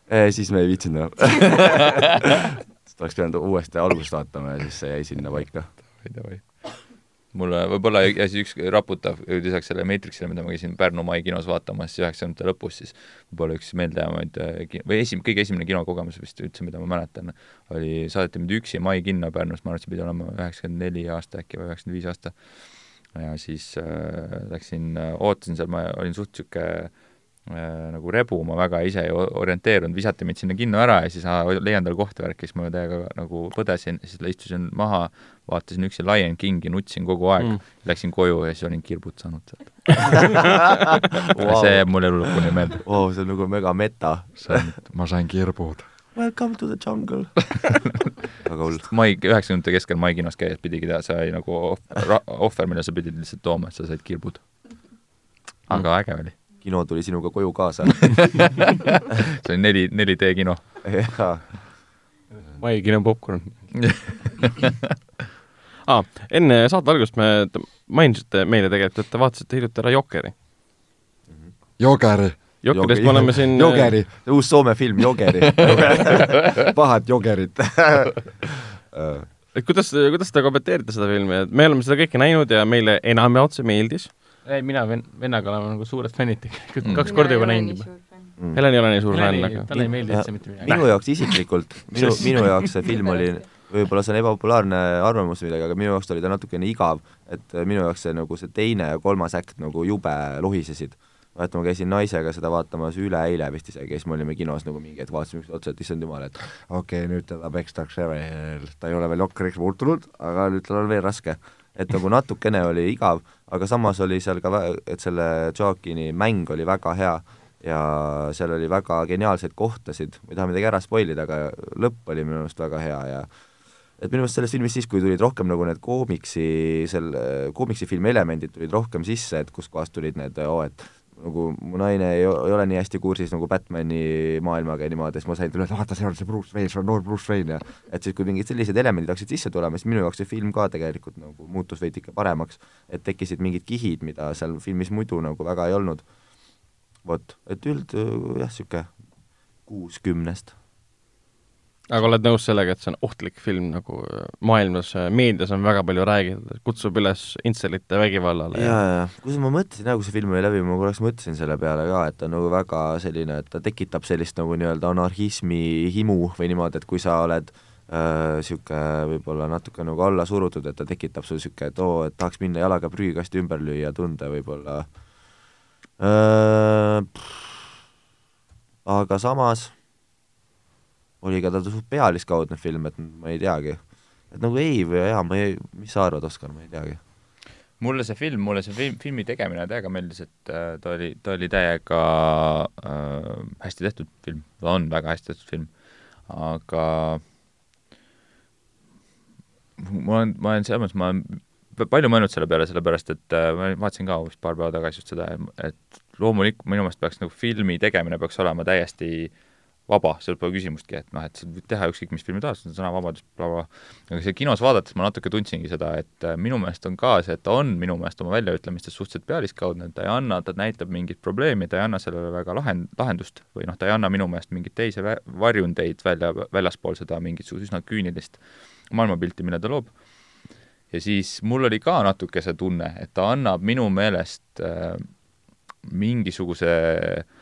Eh, siis me ei viitsinud enam (laughs) oleks pidanud uuesti algusest vaatama ja siis see jäi sinna paika. mulle võib-olla ja siis üks raputav, lisaks sellele Matrixile, mida ma käisin Pärnu Mai kinos vaatamas üheksakümnendate lõpus, siis võib-olla üks meeldejäävaid eh, või esim-, kõige esimene kinokogemus vist üldse, mida ma mäletan, oli, saadeti mind üksi Mai kinno Pärnus, ma arvan, et see pidi olema üheksakümmend neli aasta äkki või üheksakümmend viis aasta. ja siis äh, läksin, ootasin seal, ma olin suht niisugune Äh, nagu rebu ma väga ise ei orienteerunud, visati mind sinna kinno ära ja siis leian tal kohta värki, siis ma täiega nagu põdesin, siis istusin maha, vaatasin üksi Lion Kingi, nutsin kogu aeg mm., läksin koju ja siis olin kirbut saanud sealt (laughs) wow. see jääb mulle elu lõpuni meelde wow,. see on nagu mega meta. ma sain kirbud. Welcome to the jungle (laughs) väga hull. mai, üheksakümnendate keskel Mai kinos käies pidigi see oli nagu ohver, mille sa pidid lihtsalt tooma, et sa said kirbud. aga mm. äge oli kino tuli sinuga koju kaasa (laughs) see oli neli, 4D kino. jaa. Mai kino popkorn (laughs) ah,. enne saate algust me mainisite meile tegelikult, et te vaatasite hiljuti ära Jokeri. Jokeri. Jokerist me oleme siin Jokeri, (laughs) uus Soome film Jokeri pahad jokerid et kuidas, kuidas te kommenteerite seda filmi, et me oleme seda kõike näinud ja meile enam ja otse meeldis ei, mina ven-, vennaga oleme nagu suured fännid tegelikult mm., kaks korda juba näinud juba mm.. Helen ei ole nii suur fänn, aga talle ei meeldi üldse mitte midagi. minu jaoks isiklikult, minu, (laughs) minu jaoks see film oli, võib-olla see on ebapopulaarne arvamus või midagi, aga minu jaoks oli ta natukene igav, et minu jaoks see nagu see teine ja kolmas äkt nagu jube lohisesid. vaata, ma käisin naisega seda vaatamas üleeile vist isegi siis me olime kinos nagu mingi hetk vaatasime üksteist otsa, et issand jumal, et okei okay,, nüüd teda pekstakse veel, ta ei ole veel jokkeriks muutunud, aga nüüd tal on veel raske et nagu natukene oli igav, aga samas oli seal ka, et selle Joaquini mäng oli väga hea ja seal oli väga geniaalseid kohtasid, ma ei taha midagi ära spoil ida, aga lõpp oli minu meelest väga hea ja et minu meelest selles filmis siis, kui tulid rohkem nagu need koomiksi, selle koomiksifilmi elemendid tulid rohkem sisse, et kuskohast tulid need, oo, et nagu mu naine ei, ei ole nii hästi kursis nagu Batmani maailmaga ja niimoodi, siis ma sain talle öelda, vaata, seal on see Bruce Wayne, see on noor Bruce Wayne ja et siis, kui mingid sellised elemendid hakkasid sisse tulema, siis minu jaoks see film ka tegelikult nagu muutus veidike paremaks, et tekkisid mingid kihid, mida seal filmis muidu nagu väga ei olnud. vot, et üld jah, niisugune kuus kümnest aga oled nõus sellega, et see on ohtlik film nagu äh, maailmas, äh, meedias on väga palju räägitud, kutsub üles intselite vägivallale ja, ja, ja kusjuures ma mõtlesin, kui see film oli läbi, ma korraks mõtlesin selle peale ka, et ta on nagu väga selline, et ta tekitab sellist nagu nii-öelda anarhismi himu või niimoodi, et kui sa oled niisugune võib-olla natuke nagu alla surutud, et ta tekitab sul niisugune, et oo, et tahaks minna jalaga prügikasti ümber lüüa tunde võib-olla äh,. aga samas oli ka ta suht pealiskaudne film, et ma ei teagi. et nagu ei või jaa, ma ei, mis sa arvad, Oskar, ma ei teagi. Mulle see film, mulle see film, filmi tegemine täiega meeldis, et äh, ta oli, ta oli täiega äh, hästi tehtud film, ta on väga hästi tehtud film, aga ma olen, ma olen selles mõttes, ma olen palju mõelnud selle peale, sellepärast et äh, ma vaatasin ka vist paar päeva tagasi just seda, et loomulikult minu meelest peaks nagu filmi tegemine peaks olema täiesti äh, vaba, seal pole küsimustki, et noh, et sa võid teha ükskõik mis filmi tahad, see on sõnavabadus, blablabla. aga seal kinos vaadates ma natuke tundsingi seda, et äh, minu meelest on ka see, et ta on minu meelest oma väljaütlemistes suhteliselt pealiskaudne, ta ei anna, ta näitab mingit probleemi, ta ei anna sellele väga lahend-, lahendust või noh, ta ei anna minu meelest mingeid teisi vä-, varjundeid välja, väljaspool seda mingisugust üsna küünilist maailmapilti, mille ta loob. ja siis mul oli ka natuke see tunne, et ta annab minu meelest äh, mingisuguse äh,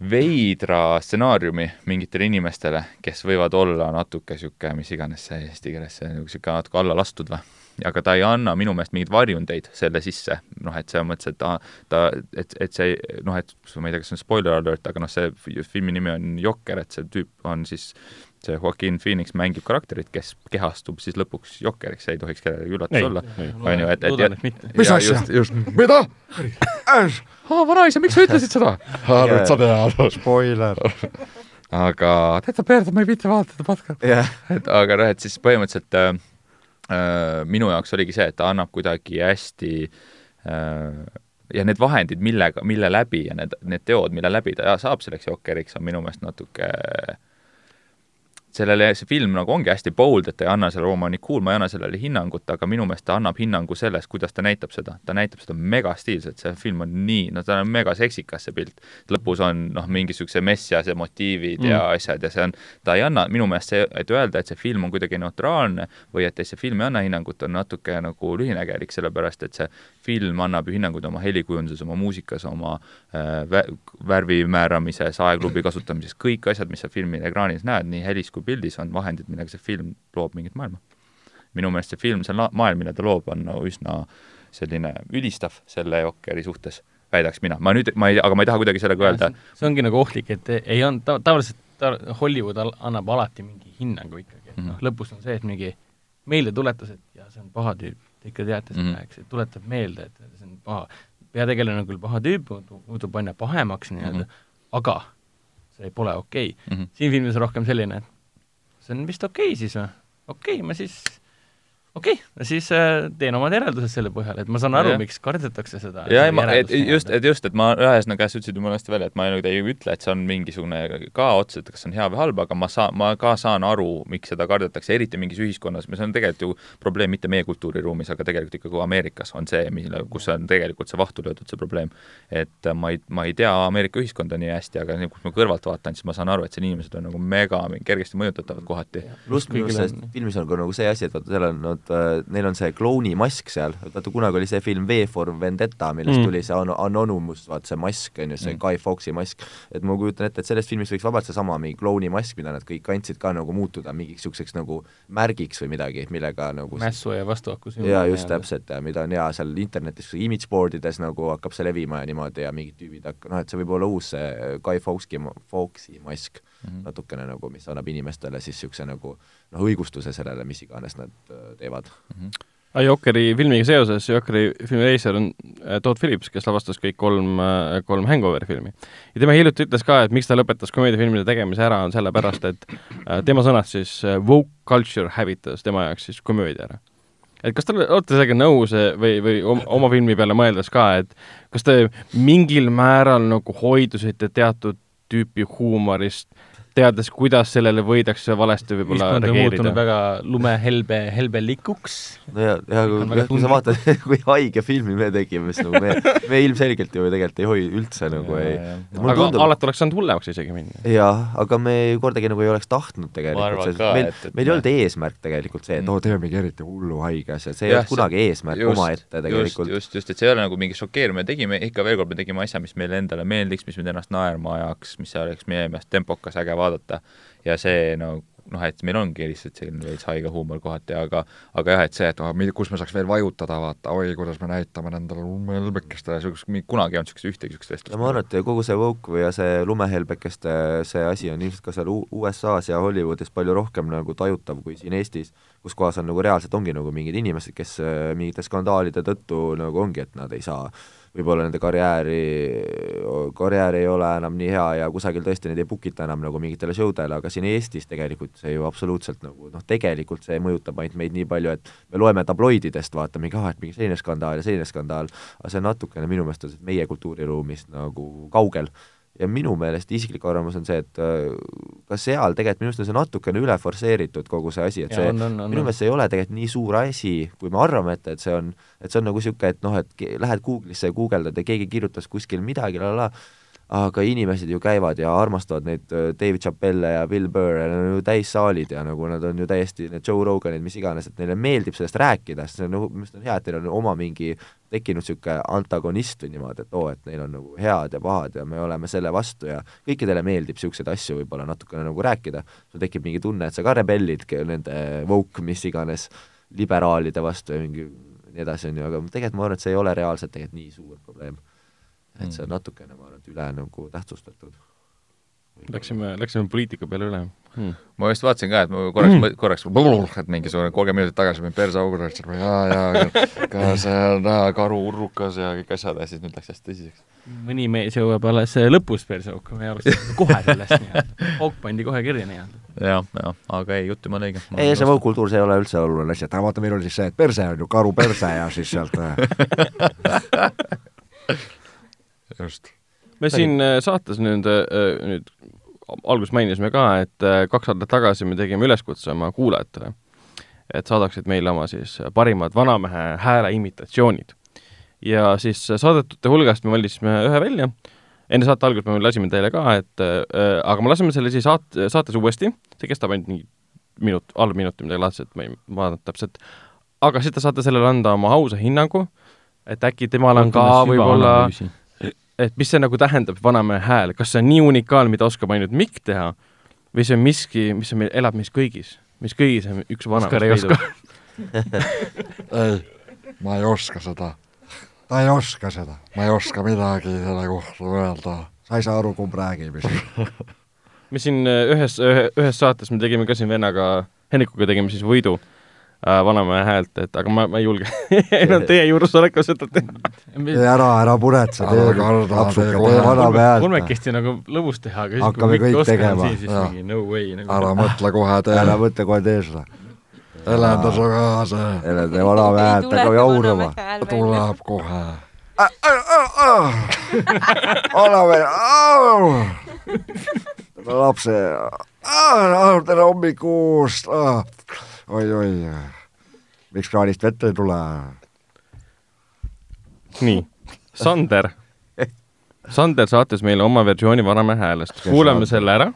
veidra stsenaariumi mingitele inimestele, kes võivad olla natuke niisugune, mis iganes see eesti keeles, niisugune natuke alla lastud või, aga ta ei anna minu meelest mingeid varjundeid selle sisse, noh et selles mõttes, et ta, ta, et, et see noh, et ma ei tea, kas see on spoiler alert, aga noh, see filmi nimi on Jokker, et see tüüp on siis see Joaquin Phoenix mängib karakterit, kes kehastub siis lõpuks Jokkeriks, see ei tohiks kellelegi üllatus olla, on ju, et, et, mis asja? (laughs) mida? aa, vanaisa, miks sa ütlesid seda? (laughs) arvad sa tead? spoiler (laughs) aga tead sa, Peer, ma ei viitsi vaadata podcast yeah.. et aga noh, et siis põhimõtteliselt äh, äh, minu jaoks oligi see, et ta annab kuidagi hästi äh, ja need vahendid, millega, mille läbi ja need, need teod, mille läbi ta saab selleks jokkeriks, on minu meelest natuke äh, sellele, see film nagu ongi hästi bold, et ta ei anna sellele, oo, ma ei anna sellele hinnangut, aga minu meelest ta annab hinnangu sellest, kuidas ta näitab seda. ta näitab seda megastiilselt, see film on nii, no ta on mega seksikas, see pilt. lõpus on noh, mingisuguse messiase motiivid mm. ja asjad ja see on, ta ei anna, minu meelest see, et öelda, et see film on kuidagi neutraalne või et see film ei anna hinnangut, on natuke nagu lühinägelik, sellepärast et see film annab ju hinnanguid oma helikujunduses, oma muusikas, oma äh, värvi määramises, aeglubi kasutamises, kõik asjad, mis sa filmi ekraanis näed, nii helis kui pildis, on vahendid, millega see film loob mingit maailma. minu meelest see film, see maailm, mille ta loob, on no üsna selline ülistav selle Jokeri suhtes, väidaks mina. ma nüüd, ma ei, aga ma ei taha kuidagi sellega öelda see ongi nagu ohtlik, et ei on ta,, tavaliselt ta, Hollywood annab alati mingi hinnangu ikkagi, et mm -hmm. noh, lõpus on see, et mingi meeldetuletus, et jaa, see on paha tüüp te ikka teate seda mm, -hmm. eks, et tuletab meelde, et see on paha, peategelane on küll paha tüüp, muutub aina pahemaks nii-öelda mm, -hmm. aga see pole okei okay. mm. -hmm. siin filmis on rohkem selline, et see on vist okei okay siis või? okei okay,, ma siis okei okay,, siis äh, teen omad järeldused selle põhjal, et ma saan aru, miks kardetakse seda. ja, ma, et just, et just, et ma ühesõnaga, käest ütlesid jumala hästi välja, et ma nagu ei ütle, et see on mingisugune ka otseselt, kas see on hea või halb, aga ma saan, ma ka saan aru, miks seda kardetakse, eriti mingis ühiskonnas, see on tegelikult ju probleem mitte meie kultuuriruumis, aga tegelikult ikkagi Ameerikas on see, mille, kus on tegelikult see vahtu löödud, see probleem. et ma ei, ma ei tea Ameerika ühiskonda nii hästi, aga kui ma kõrvalt vaatan, siis ma saan aru, et siin inimesed on nagu mega kergesti mõjutatavad kohati. pluss minu arust selles filmis on ka nagu see asi, et vaata, seal on nad äh, neil on see klounimask seal, vaata kunagi oli see film V for Vendetta, millest mm. tuli see an-, Anonymous, vaat see mask on ju, see mm. Guy Fawkesi mask, et ma kujutan ette, et selles filmis võiks vabalt seesama mingi klounimask, mida nad kõik kandsid ka nagu muutuda mingiks niisuguseks nagu märgiks või midagi, millega nagu mässu ja vastuhaku jaa, just täpselt, ja mida on hea seal internetis, image board ides nagu hakkab see levima ja niimoodi ja mingid tüübid hakka-, noh et see võib olla uus see Guy Fawkesi, Fawkesi mask mm -hmm. natukene nagu, mis annab inimestele siis niisuguse nagu noh, õigustuse sellele, mis iganes nad äh, teevad mm. -hmm. Jokeri filmiga seoses, Jokeri filmi reisijal on äh, Todd Phillips, kes lavastas kõik kolm, äh, kolm Hangoveri filmi. ja tema hiljuti ütles ka, et miks ta lõpetas komöödiafilmide tegemise ära, on sellepärast, et tema sõnad siis woke culture hävitas tema jaoks siis komöödia ära et kas te olete sellega nõus või, või oma filmi peale mõeldes ka, et kas te mingil määral nagu hoidusite teatud tüüpi huumorist teades, kuidas sellele võidakse valesti võib-olla reageerida. väga lumehelbe, helbelikuks. no ja, ja kui, kui sa vaatad, (laughs) kui haige filmi me tegime, siis nagu me, (laughs) me ilmselgelt ju tegelikult ei hoia üldse nagu ja, ei. aga tundub, alati oleks saanud hullemaks isegi minna. jah, aga me kordagi nagu ei oleks tahtnud tegelikult, meil, meil ei olnud eesmärk tegelikult see, et oo, teeme mingi eriti hullu haige asja, see ei olnud kunagi eesmärk omaette tegelikult. just, just, et see ei ole nagu mingi šokeerimine, tegime ikka veel kord, me tegime asja, mis meile endale meeldiks, mis meid ennast naerma ajaks, mis oleks meie meelest tempokas, äge vaadata ja see no noh, et meil ongi lihtsalt selline veits haige huumor kohati, aga aga jah, et see, et oh, kus me saaks veel vajutada, vaata, oi, kuidas me näitame nendele lumehelbekestele, niisugust, kunagi ei olnud niisugust ühtegi niisugust vestlust. no ma arvan, et kogu see woke ja see lumehelbekeste see asi on ilmselt ka seal USA-s ja Hollywoodis palju rohkem nagu tajutav kui siin Eestis, kus kohas on nagu reaalselt ongi nagu mingid inimesed, kes äh, mingite skandaalide tõttu nagu ongi, et nad ei saa võib-olla nende karjääri, karjäär ei ole enam nii hea ja kusagil tõesti neid ei book ita enam nagu mingitele show dele, aga siin Eestis tegelikult see ju absoluutselt nagu noh, tegelikult see mõjutab ainult meid nii palju, et me loeme tabloididest, vaatame, ah, et mingi selline skandaal ja selline skandaal, aga see on natukene minu meelest on meie kultuuriruumist nagu kaugel ja minu meelest isiklik arvamus on see, et äh, ka seal tegelikult minu arust on see natukene üle forsseeritud, kogu see asi, et see, minu meelest see ei ole tegelikult nii suur asi, kui me arvame, et, et see on, et see on nagu niisugune, et noh, et lähed Google'isse ja guugeldad ja keegi kirjutas kuskil midagi la la la, aga inimesed ju käivad ja armastavad neid äh, David Chappelle ja Bill Burr ja nad on ju täissaalid ja nagu nad on ju täiesti need Joe Roganid, mis iganes, et neile meeldib sellest rääkida, sest see on nagu, minu arust on hea, et neil on oma mingi tekkinud niisugune antagonist või niimoodi, et oo, et neil on nagu head ja pahad ja me oleme selle vastu ja kõikidele meeldib niisuguseid asju võib-olla natukene nagu rääkida, sul tekib mingi tunne, et sa ka rebellid nende woke mis iganes liberaalide vastu ja mingi nii edasi, on ju, aga tegelikult ma arvan, et see ei ole reaalselt tegelikult nii suur probleem et see on mm. natukene, ma arvan, et üle nagu tähtsustatud. Läksime, läksime poliitika peale üle hmm.. ma just vaatasin ka, et ma korraks mm., korraks, et mingisugune kolmkümmend minutit tagasi olin perseaugur, ütlesin, et jaa, jaa, ka see on karu urrukas ja kõik asjad ja siis nüüd läks hästi tõsiseks. mõni mees jõuab alles lõpus perseauku, me alustasime kohe sellest nii-öelda, auk pandi kohe kirja nii-öelda. jah, jah, aga ei, jutt jumala õige. ei, see võukultuur, see ei ole üldse oluline asi, et aga vaata, meil oli siis see, et perse on ju karu perse ja siis sealt (laughs) just. me siin äh, saates nüüd, äh, nüüd alguses mainisime ka, et äh, kaks aastat tagasi me tegime üleskutse oma kuulajatele, et saadaksid meile oma siis parimad vanamehe hääle imitatsioonid. ja siis saadetute hulgast me valisime ühe välja, enne saate algust me lasime teile ka, et äh, aga me laseme selle siis saat-, saates uuesti, see kestab ainult mingi minut, halb minut või midagi laadset, ma ei vaadanud täpselt, aga siis te saate sellele anda oma ausa hinnangu, et äkki temal on ka võib-olla et mis see nagu tähendab, vanamehe hääl, kas see on nii unikaalne, mida oskab ainult Mikk teha, või see on miski, mis on meil, elab meis kõigis, mis kõigis on üks vanamees ei oska. (laughs) Ei, ma ei oska seda. ta ei oska seda, ma ei oska midagi selle kohta öelda. sa ei saa aru, kumb räägib (laughs) me siin ühes, ühes saates me tegime ka siin vennaga, Hennikuga tegime siis võidu. äh, vanamehe häält, et aga ma, ma ei julge (laughs) enam teie juuresolekul seda teha. ära, ära muretse, tee lapsuke, tee vanamehe häält. kolmekesti nagu lõbus teha, aga siis hakkame kõik tegema. siis mingi no way nagu. ära mõtle kohe, tee. ära mõtle kohe, tee seda. Helenda su kaasa. Helenda vanamehe häält, hakkame jaurama. tuleb kohe. vanamehe, lapse, tere hommikust oi-oi, miks kraanist vett ei tule? nii, Sander. Sander saatis meile oma versiooni Vanamehe häälest, kuulame selle ära.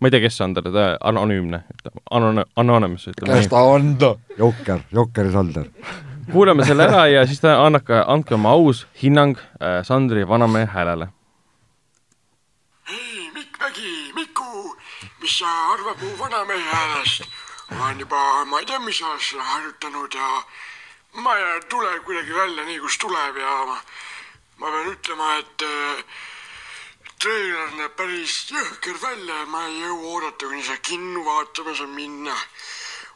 ma ei tea, kes Sander, ta anonüümne, anon-, anonymous, ütleme kes ta on? Jokker, Jokkeri Sander. kuulame selle ära ja siis ta annake, andke oma aus hinnang äh, Sandri Vanamehe häälele. hei, Mikk Mägi, Miku, mis sa arvad mu vanamehe häälest? Olen juba, ma ei tea, mis aastal harjutanud ja ma ei tule kuidagi välja nii, kus tuleb ja ma, ma pean ütlema, et äh, treiler näeb päris jõhker välja ja ma ei jõua oodata, kuni seda kinno vaatama saan minna.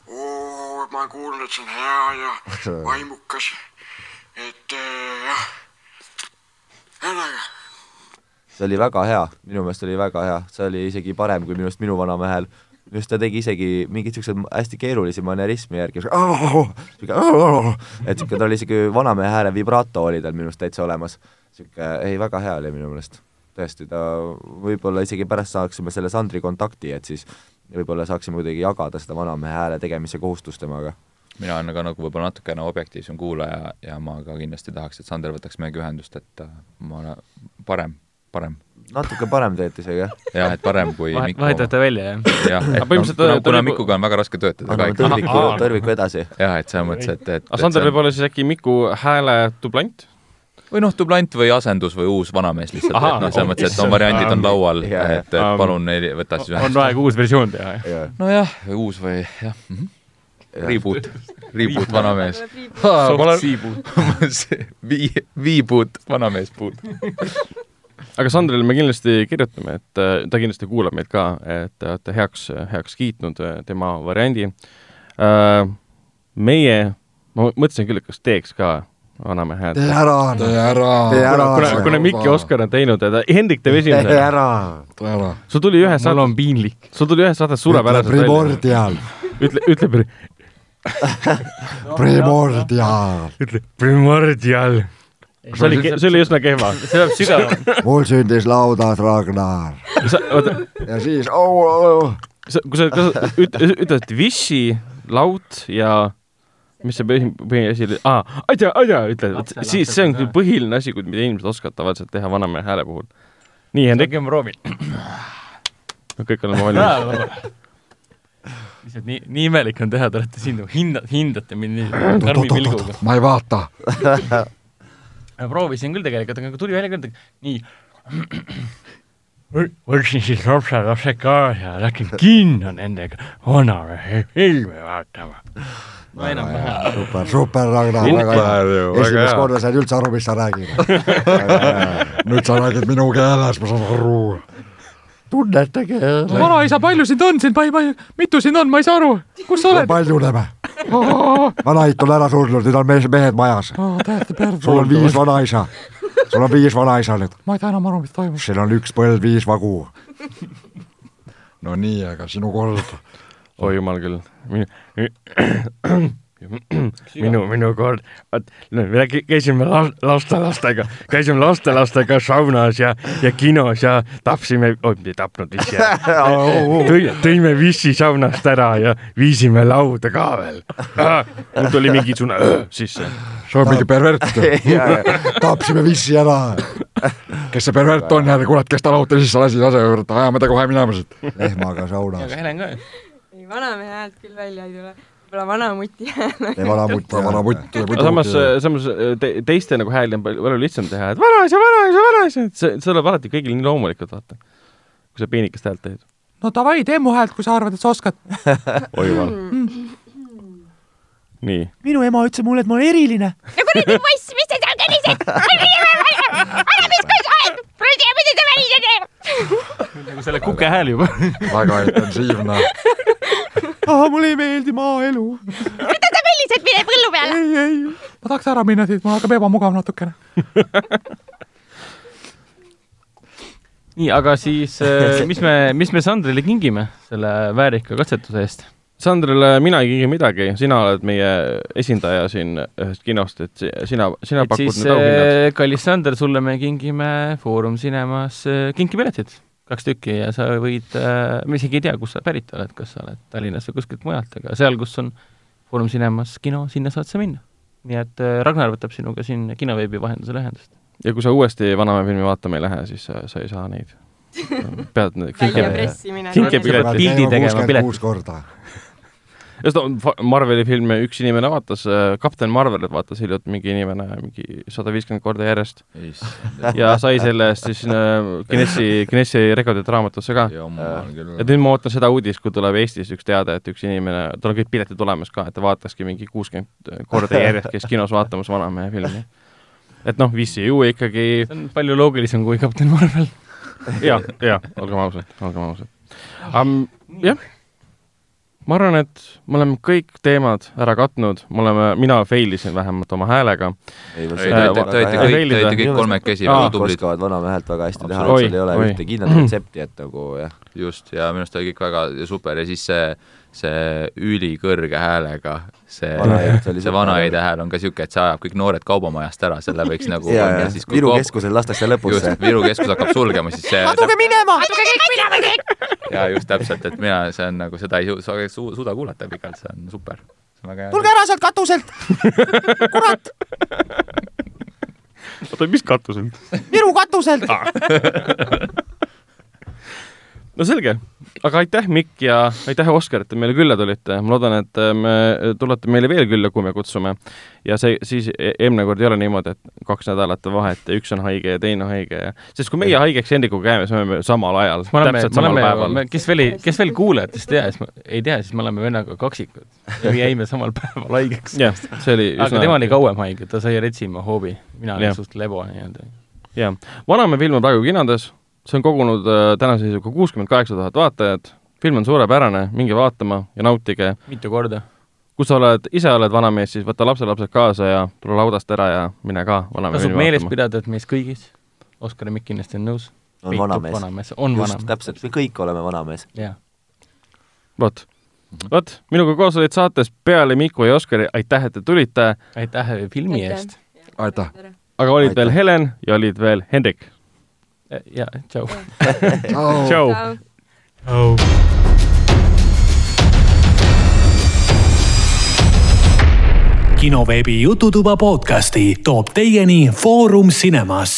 oo, ma kuulnud, et see on hea ja (laughs) vaimukas. et äh, jah, ühesõnaga see oli väga hea, minu meelest oli väga hea, see oli isegi parem kui minu arust minu vanamehe hääl arust ta tegi isegi mingeid siukseid hästi keerulisi manerismi järgi, et siuke, ta oli isegi vanamehe hääle vibrato oli tal minu arust täitsa olemas. siuke, ei, väga hea oli minu meelest. tõesti, ta, võib-olla isegi pärast saaksime selle Sandri kontakti, et siis võib-olla saaksime kuidagi jagada seda vanamehe hääle tegemise kohustust temaga mina olen ka nagu võib-olla natukene objektiivsem kuulaja ja ma ka kindlasti tahaks, et Sander võtaks meiega ühendust, et ma olen parem, parem natuke parem teete isegi, jah? jah, et parem kui Vahet, Mikko. vahetate välja, jah? jah, et no, kuna, kuna Mikuga on väga raske töötada. anname tõrviku, tõrviku edasi. jah, et selles mõttes, et, et aga Sander võib olla siis äkki Miku hääle dublant? või noh, dublant või asendus või uus vanamees lihtsalt, et noh, selles mõttes, et on variandid on laual, et, et palun võta siis ühendust. on aeg uus versioon teha, jah? nojah, uus või jah mm. -hmm. Reboot, reboot vanamees. (laughs) Vii-, viibuut vanamees puud (laughs) aga Sandrile me kindlasti kirjutame, et äh, ta kindlasti kuulab meid ka, et te olete heaks, heaks kiitnud äh, tema variandi. Äh, meie, ma mõtlesin küll, et kas teeks ka vanamehe häält. tee ära, tee ära. ära. kuna, kuna Mikk ja Oskar on teinud, Hendrik teeb esimese. tee ära, tee ära. sul tuli ühes saates. mul on piinlik. sul tuli ühes saates suurepäraselt välja. Primordial. ütle, ütle pri... (laughs) Primordial. ütle Primordial see oli, see oli üsna kehva. (laughs) see läheb sügavamalt. mul sündis laudas Ragnar. ja siis oh, oh. kui sa, kas sa üt-, ütled Vichy, laut ja mis see põhi, põhiasi oli, aa, aja, aja, ütled, siis see on küll põhiline asi, mida inimesed oskavad tavaliselt teha vanamehe hääle puhul. nii, Hendrik. ma proovin. no kõik oleme valmis lihtsalt nii, nii imelik on teha, te olete siin, hinda, hindate mind nii karmi pilguga. ma ei vaata (laughs) proovisin küll tegelikult, aga tuli välja küll, nii. Võtsin siis lapse lapse kaasa ja läksin kinno nendega. Vanamehe filmi vaatama. no enam-vähem. super, super, Ragnar, väga hea. esimest korda sain üldse aru, mis sa räägid. Nüüd sa räägid minu keeles, ma saan aru. Tunnetage. vanaisa, palju sind on siin, ma ei, mitu sind on, ma ei saa aru, kus sa oled? paljuneme (laughs) vanaid on ära surnud, nüüd on mees, mehed majas oh,. sul on viis vanaisa, sul on viis vanaisa nüüd. ma ei tea enam aru, mis toimub. siin on üks põld, viis vagu. no nii, aga sinu kord. oi jumal küll minu, minu kord, vot me käisime lastelastega, käisime lastelastega saunas ja, ja kinos ja tapsime, oi, ei tapnud vist (laughs) tõi, tõime vissi saunast ära ja viisime lauda ka veel. mul tuli mingisugune sisse. sa oled mingi pervert (laughs) tapsime vissi ära. kes see pervert on jälle, kurat, kes ta lauta sisse lasi, lase, ajame ta kohe minema siit. lehmaga saunas. aga Helen ka ju. ei, vanamehe häält küll välja ei tule võib-olla vanamuti hääl. (laughs) ei, vanamutt, vanamutt. aga samas, samas te, teiste nagu hääli on palju, palju lihtsam teha, et vanaisa, vanaisa, vanaisa, et see, see tuleb alati kõigil nii loomulikult, vaata. kui sa peenikest häält teed. no davai, tee mu häält, kui sa arvad, et sa oskad. (laughs) oi jumal mm.. nii. minu ema ütles mulle, et ma olen eriline. no kuradi poiss, mis sa seal kõlised? ära mis kui sa oled? mida sa välised nagu selle kuke hääl juba. väga intensiivne ah,. mulle ei meeldi maaelu. mida sa kõllised, mine põllu peale. ei, ei, ma tahaks ära minna siit, mul hakkab ebamugav natukene nii, aga siis äh, mis me, mis me Sandrile kingime selle väärika katsetuse eest? Sandrile mina ei kingi midagi, sina oled meie esindaja siin ühest kinost, et sina, sina et pakud need auhinnad. Äh, kallis Sander, sulle me kingime Foorum Cinemas äh, kinkipiletid kaks tükki ja sa võid äh,, ma isegi ei tea, kust sa pärit oled, kas sa oled Tallinnast või kuskilt mujalt, aga seal, kus on Foorum Cinemas kino, sinna saad sa minna. nii et äh, Ragnar võtab sinuga siin kinoveebi vahendusel ühendust. ja kui sa uuesti Vanamäe filmi vaatama ei lähe, siis sa, sa ei saa neid. (laughs) pead kinke, kinke pildi tegema pileti. kuus korda just no, Marveli filme üks inimene vaatas, äh, Kapten Marvelit vaatas hiljuti mingi inimene mingi sada viiskümmend korda järjest. ja sai selle eest siis Guinessi, Guinessi rekordite raamatusse ka. et nüüd ma ootan seda uudist, kui tuleb Eestis üks teade, et üks inimene, tal on kõik piletid olemas ka, et ta vaataski mingi kuuskümmend korda järjest, käis kinos vaatamas Vanamehe filmi. et noh, VCU ikkagi see on palju loogilisem kui Kapten Marvel ja, ja olgem ausad, olgem ausad um,. jah ma arvan, et me oleme kõik teemad ära katnud, me oleme, mina fail isin vähemalt oma häälega. ei, te olite kõik, olite kõik kolmekesi väga tublid. oskavad vanamehe häält väga hästi teha, seal ei ole ühte kindlat retsepti, et nagu jah. just, ja minu arust oli kõik väga super ja siis see see ülikõrge häälega, see, see vanaeide hääl on ka niisugune, et see ajab kõik noored kaubamajast ära, selle võiks (laughs) nagu ja, ja, siis Viru kaup... keskusel lastakse lõpusse. just, Viru keskus hakkab sulgema, siis see aduge minema! aduge kõik minema kõik! jaa, just täpselt, et mina, see on nagu, seda ei su, su, suuda kuulata pikalt, see on super. tulge ära sealt katuselt! kurat! oota, mis katuselt? Viru katuselt (laughs) no selge, aga aitäh, Mikk ja aitäh, Oskar, et te meile külla tulite. ma loodan, et me tulete meile veel külla, kui me kutsume. ja see siis e- eelmine kord ei ole niimoodi, et kaks nädalat on vahet ja üks on haige ja teine haige ja sest kui meie haigeks Hendrikuga käime, siis me oleme samal ajal, täpselt samal päeval. kes veel ei, kes veel kuulajatest tea, siis ei tea, siis me oleme vennaga kaksikud ja me jäime samal päeval haigeks. jah, see oli üsna... aga tema oli kauem haige, ta sai Retsimaa hoobi, mina olin suht lebo nii-öelda. jah, Vanamehe film on praegu kinodes, see on kogunud äh, tänase seisuga kuuskümmend kaheksa tuhat vaatajat, film on suurepärane, minge vaatama ja nautige. mitu korda kui sa oled, ise oled vanamees, siis võta lapselapsed kaasa ja tule laudast ära ja mine ka vanamehe tasub meeles pidada, et meis kõigis, Oskar ja Mikk kindlasti on nõus, on vanamees. vanamees, on Just, vanamees. täpselt, me kõik oleme vanamees. vot, vot, minuga koos olid saates peale Miku ja Oskari, aitäh, et te tulite! aitäh filmi aitäh. eest! aitäh! aga olid aitäh. veel Helen ja olid veel Hendrik. Ja, tšau! tšau! tšau! kinoveebi Jututuba podcasti toob teieni Foorum Cinemas.